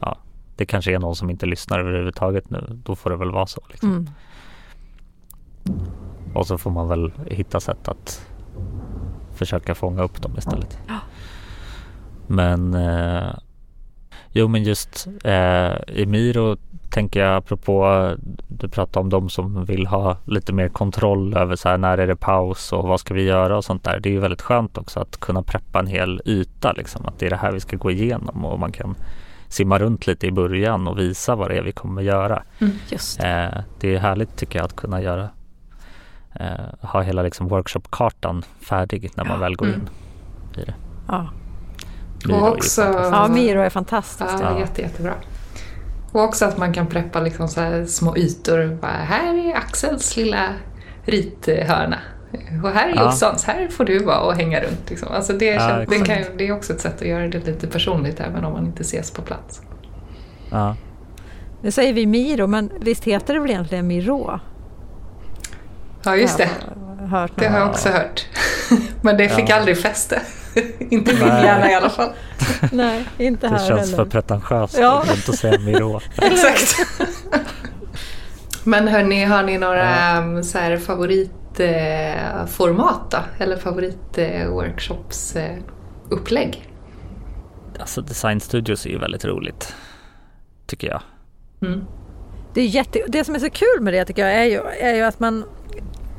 ja, det kanske är någon som inte lyssnar överhuvudtaget nu, då får det väl vara så. Liksom. Mm. Och så får man väl hitta sätt att försöka fånga upp dem istället. Ja. Men eh, jo men just eh, Emiro tänker jag apropå, du pratade om de som vill ha lite mer kontroll över så här, när är det paus och vad ska vi göra och sånt där. Det är ju väldigt skönt också att kunna preppa en hel yta liksom, att det är det här vi ska gå igenom och man kan simma runt lite i början och visa vad det är vi kommer göra. Mm, just det. Eh, det är härligt tycker jag att kunna göra eh, ha hela liksom workshopkartan färdig när man ja. väl går mm. in i det. Ja. Miro och också, ja, Miro är fantastiskt. Ja, jätte, jättebra. Och också att man kan preppa liksom så små ytor. Bara, här är Axels lilla rithörna. Och här är ja. Jossans, här får du vara och hänga runt. Liksom. Alltså det, ja, det, kan, det är också ett sätt att göra det lite personligt även om man inte ses på plats. Ja. Nu säger vi Miro, men visst heter det väl egentligen Miro? Ja, just det. Hört det har jag också hört. men det fick ja. aldrig fäste. inte min hjärna i alla fall. Nej, inte här Det känns heller. för pretentiöst ja. att säga Miro. Exakt. Men hörni, har ni några ja. Um, så här, favoritformat då? Eller favoritworkshopsupplägg? Alltså Design Studios är ju väldigt roligt. Tycker jag. Mm. Det, är jätte, det som är så kul med det tycker jag är ju, är ju att man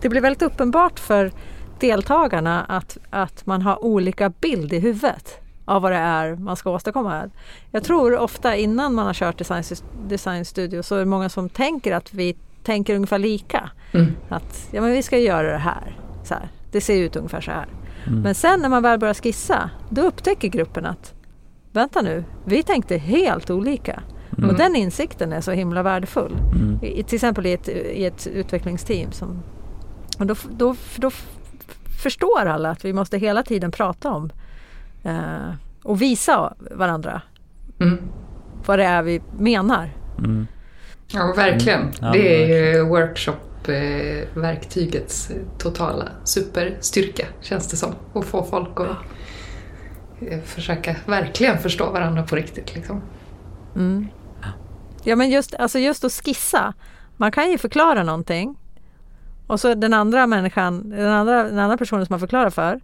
det blir väldigt uppenbart för deltagarna att, att man har olika bild i huvudet av vad det är man ska åstadkomma. Jag tror ofta innan man har kört design, design studio så är det många som tänker att vi tänker ungefär lika. Mm. Att ja, men vi ska göra det här. Så här. Det ser ut ungefär så här. Mm. Men sen när man väl börjar skissa då upptäcker gruppen att vänta nu, vi tänkte helt olika. Mm. Och den insikten är så himla värdefull. Mm. I, till exempel i ett, i ett utvecklingsteam. Som, och då, då, då förstår alla att vi måste hela tiden prata om eh, och visa varandra mm. vad det är vi menar. Mm. Ja, verkligen. Mm. Ja, det är ju workshop upp eh, totala superstyrka, känns det som. Och få folk att eh, försöka verkligen förstå varandra på riktigt. Liksom. Mm. Ja men just, alltså just att skissa. Man kan ju förklara någonting och så den andra människan, den andra, den andra personen som man förklarar för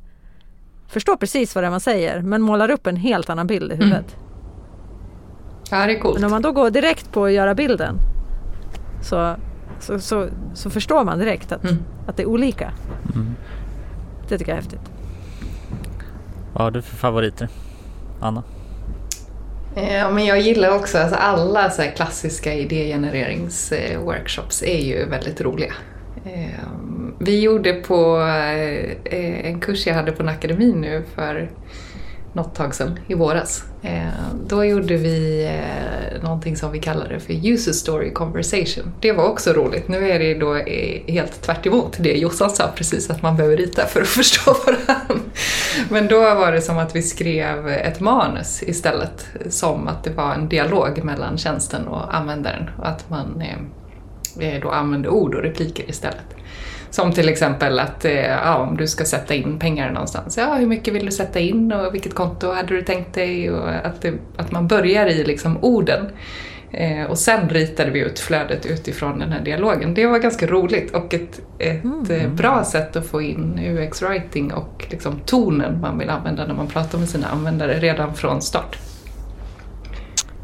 förstår precis vad det är man säger men målar upp en helt annan bild i huvudet. Mm. Ja, det är coolt. Men om man då går direkt på att göra bilden så, så, så, så förstår man direkt att, mm. att det är olika. Mm. Det tycker jag är häftigt. Vad har du för favoriter? Anna? Ja, men jag gillar också alltså alla så klassiska idégenereringsworkshops är ju väldigt roliga. Ehm, vi gjorde på eh, en kurs jag hade på en akademi nu för något tag sedan, i våras. Ehm, då gjorde vi eh, någonting som vi kallade för user story conversation. Det var också roligt. Nu är det då eh, helt tvärt det Jossan sa precis, att man behöver rita för att förstå varandra. Men då var det som att vi skrev ett manus istället, som att det var en dialog mellan tjänsten och användaren och att man ehm, då använde ord och repliker istället. Som till exempel att eh, ja, om du ska sätta in pengar någonstans. Ja, hur mycket vill du sätta in och vilket konto hade du tänkt dig? Och att, det, att man börjar i liksom orden. Eh, och sen ritade vi ut flödet utifrån den här dialogen. Det var ganska roligt och ett, ett mm. Eh, bra sätt att få in UX-writing och liksom tonen man vill använda när man pratar med sina användare redan från start.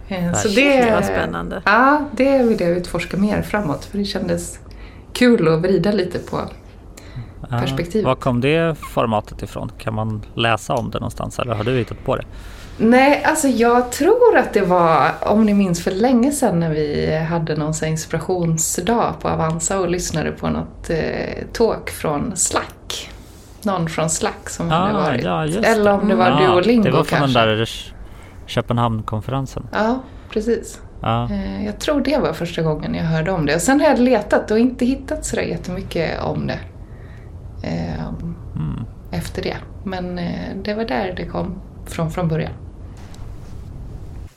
Eh, så det var spännande. Ja, det vill jag utforska mer framåt för det kändes kul att vrida lite på perspektivet. Var kom det formatet ifrån? Kan man läsa om det någonstans eller har du hittat på det? Nej, alltså jag tror att det var, om ni minns för länge sedan när vi hade någon inspirationsdag på Avanza och lyssnade på något eh, talk från Slack. Någon från Slack som ah, hade varit. Ja, Eller om det var mm. Duolingo kanske. Det var från kanske. den där Köpenhamnkonferensen. Ja, precis. Ja. Eh, jag tror det var första gången jag hörde om det. Och sen har jag letat och inte hittat sådär jättemycket om det. Ehm, mm. Efter det. Men eh, det var där det kom från från början.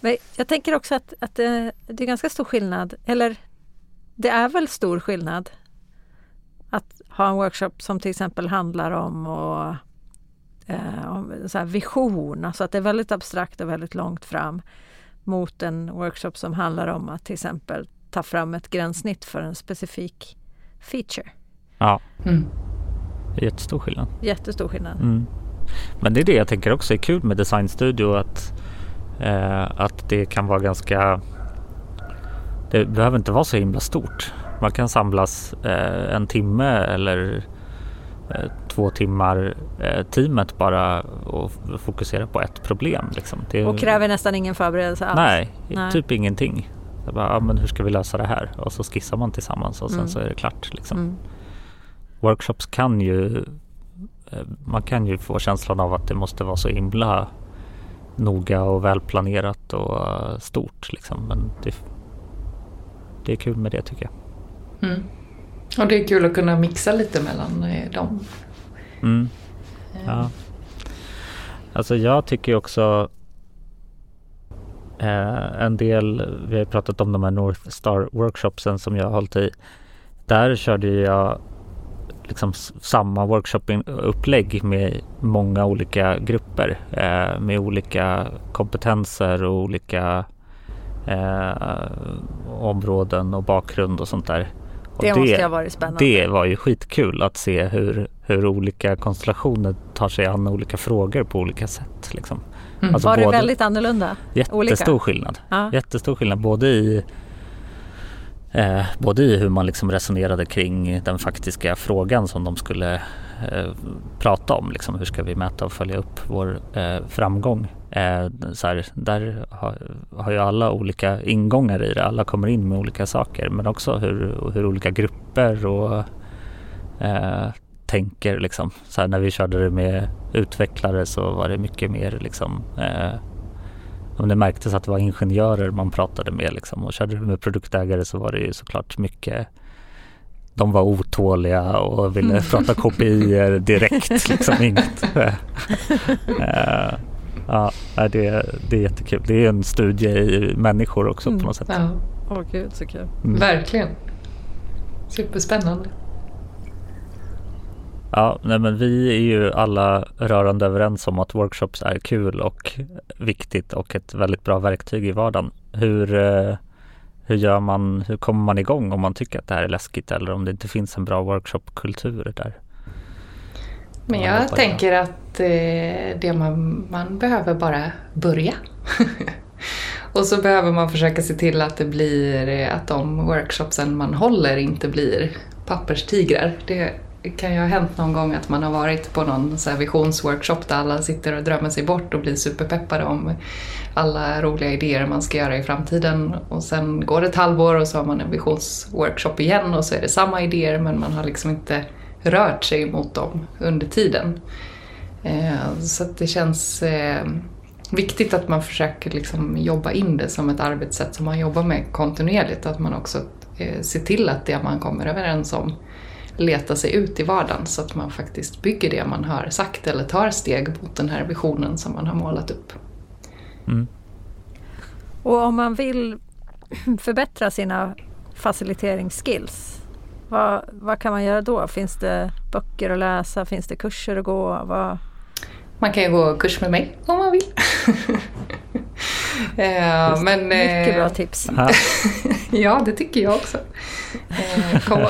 Men jag tänker också att, att det, det är ganska stor skillnad, eller det är väl stor skillnad att ha en workshop som till exempel handlar om och, eh, vision, alltså att det är väldigt abstrakt och väldigt långt fram mot en workshop som handlar om att till exempel ta fram ett gränssnitt för en specifik feature. Ja, mm. jättestor skillnad. Jättestor skillnad. Mm. Men det är det jag tänker också är kul med Design Studio att, eh, att det kan vara ganska det behöver inte vara så himla stort. Man kan samlas eh, en timme eller Eh, två timmar eh, teamet bara och fokusera på ett problem. Liksom. Det, och kräver nästan ingen förberedelse alls? Nej, nej. typ ingenting. Bara, ja, men hur ska vi lösa det här? Och så skissar man tillsammans och sen mm. så är det klart. Liksom. Mm. Workshops kan ju eh, man kan ju få känslan av att det måste vara så himla noga och välplanerat och stort. Liksom. Men det, det är kul med det tycker jag. Mm. Och det är kul att kunna mixa lite mellan eh, dem. Mm. Ja. Alltså jag tycker också eh, en del, vi har pratat om de här North Star workshopsen som jag har hållit i. Där körde jag liksom samma workshopupplägg med många olika grupper eh, med olika kompetenser och olika eh, områden och bakgrund och sånt där. Det, det måste ha varit spännande. Det var ju skitkul att se hur, hur olika konstellationer tar sig an olika frågor på olika sätt. Liksom. Mm. Alltså var det väldigt annorlunda? Jättestor olika. skillnad. Ja. Jättestor skillnad både i eh, både i hur man liksom resonerade kring den faktiska frågan som de skulle eh, prata om. Liksom, hur ska vi mäta och följa upp vår eh, framgång? Eh, så här, där har, har ju alla olika ingångar i det. Alla kommer in med olika saker men också hur, hur olika grupper och eh, tänker liksom. Så här, när vi körde det med utvecklare så var det mycket mer liksom eh, om det märktes att det var ingenjörer man pratade med liksom. och körde du med produktägare så var det ju såklart mycket de var otåliga och ville mm. prata KPI direkt. Liksom inget. Ja, det, det är jättekul. Det är en studie i människor också mm. på något sätt. Ja. Åh gud så kul. Mm. Verkligen. Superspännande. Ja, nej men vi är ju alla rörande överens om att workshops är kul och viktigt och ett väldigt bra verktyg i vardagen. Hur, eh, hur gör man, hur kommer man igång om man tycker att det här är läskigt eller om det inte finns en bra workshopkultur där? Men jag tänker att eh, det man, man behöver bara börja. och så behöver man försöka se till att det blir, eh, att de workshopsen man håller inte blir papperstigrar. Det kan ju ha hänt någon gång att man har varit på någon så visionsworkshop där alla sitter och drömmer sig bort och blir superpeppade om alla roliga idéer man ska göra i framtiden. Och sen går det ett halvår och så har man en visionsworkshop igen och så är det samma idéer men man har liksom inte rört sig mot dem under tiden. Eh, så det känns eh, viktigt att man försöker liksom jobba in det som ett arbetssätt som man jobbar med kontinuerligt. Att man också eh, ser till att det man kommer överens om letar sig ut i vardagen så att man faktiskt bygger det man har sagt eller tar steg mot den här visionen som man har målat upp. Mm. Och om man vill förbättra sina faciliteringsskills, vad, vad kan man göra då? Finns det böcker att läsa? Finns det kurser att gå? Vad... Man kan ju gå kurs med mig om man vill. ja, men, Mycket bra eh, tips. ja, det tycker jag också. Eh, kom,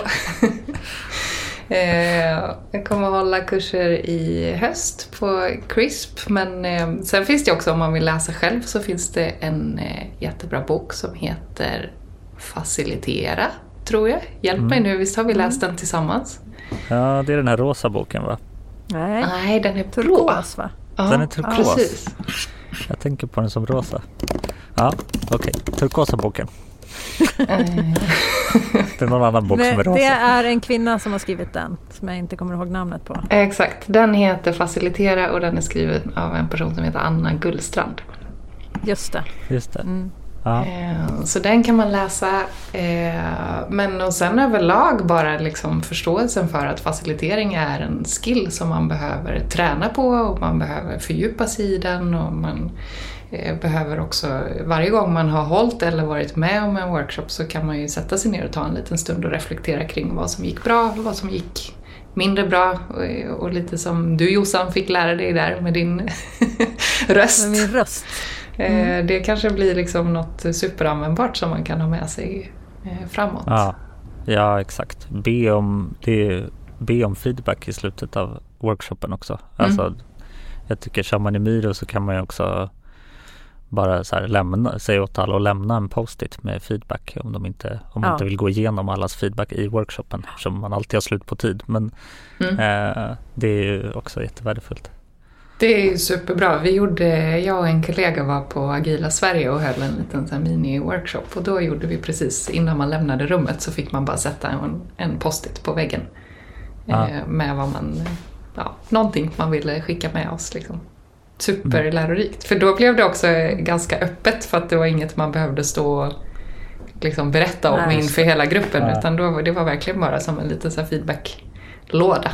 Eh, jag kommer att hålla kurser i höst på CRISP men eh, sen finns det också om man vill läsa själv så finns det en eh, jättebra bok som heter Facilitera, tror jag. Hjälp mm. mig nu, visst har vi läst mm. den tillsammans? Ja, det är den här rosa boken va? Nej, Nej den är turkos va? Den är turkos. Precis. Jag tänker på den som rosa. Ja, okej. Okay. Turkosa boken. det är någon annan bok som är rosa. Det är en kvinna som har skrivit den, som jag inte kommer ihåg namnet på. Exakt, den heter Facilitera och den är skriven av en person som heter Anna Gullstrand. Just det. Just det. Mm. Ja. Eh, så den kan man läsa. Eh, men och sen överlag bara liksom förståelsen för att facilitering är en skill som man behöver träna på och man behöver fördjupa sig i den. Och man Eh, behöver också, varje gång man har hållit eller varit med om en workshop så kan man ju sätta sig ner och ta en liten stund och reflektera kring vad som gick bra och vad som gick mindre bra och, och lite som du Jossan fick lära dig där med din röst. Med min röst. Eh, mm. Det kanske blir liksom något superanvändbart som man kan ha med sig eh, framåt. Ja, ja exakt. Be om, det, be om feedback i slutet av workshopen också. Mm. Alltså, jag tycker kör man i Miro så kan man ju också bara så här lämna, säga åt alla att lämna en post-it med feedback om de inte, om man inte vill gå igenom allas feedback i workshopen eftersom man alltid har slut på tid. Men mm. eh, det är ju också jättevärdefullt. Det är superbra. Vi gjorde, jag och en kollega var på Agila Sverige och höll en liten mini-workshop och då gjorde vi precis innan man lämnade rummet så fick man bara sätta en, en post-it på väggen eh, med vad man, ja, någonting man ville skicka med oss. Liksom superlärorikt. För då blev det också ganska öppet för att det var inget man behövde stå och liksom berätta om Nej. inför hela gruppen ja. utan då, det var verkligen bara som en liten feedbacklåda.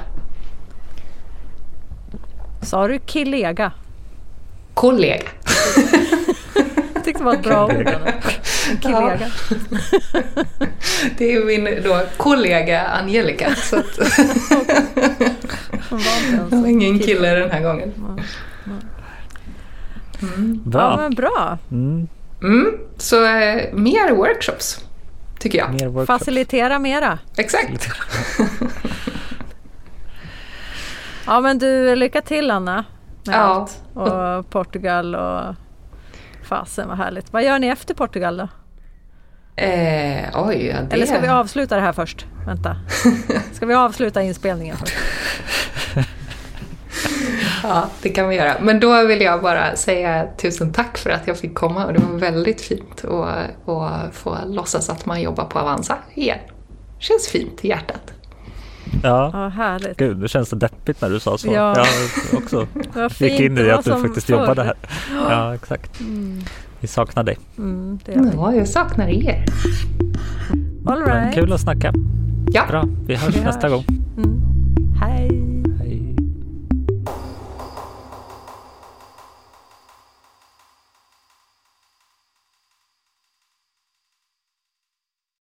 Sa du kollega? Kollega. Jag tyckte det var ett bra ord. Kollega. Det är min då, kollega Angelica. Så att det var ingen kille den här gången. Mm. Bra. Ja, men bra. Mm. Mm. Så eh, mer workshops, tycker jag. Mer workshops. Facilitera mera. Exakt. Ja, men du, lycka till Anna. Med ja. allt. Och Portugal och fasen vad härligt. Vad gör ni efter Portugal då? Eh, oj, det... Eller ska vi avsluta det här först? Vänta. Ska vi avsluta inspelningen först? Ja, det kan vi göra. Men då vill jag bara säga tusen tack för att jag fick komma och det var väldigt fint att, att få låtsas att man jobbar på Avanza igen. Känns fint i hjärtat. Ja, ja härligt. Gud, det känns så deppigt när du sa så. Ja. Jag också gick in i att du faktiskt förr. jobbade här. Ja, exakt. Mm. Vi saknar dig. Mm, ja, jag saknar er. All right. Men kul att snacka. Ja. Bra, vi hörs vi nästa hörs. gång.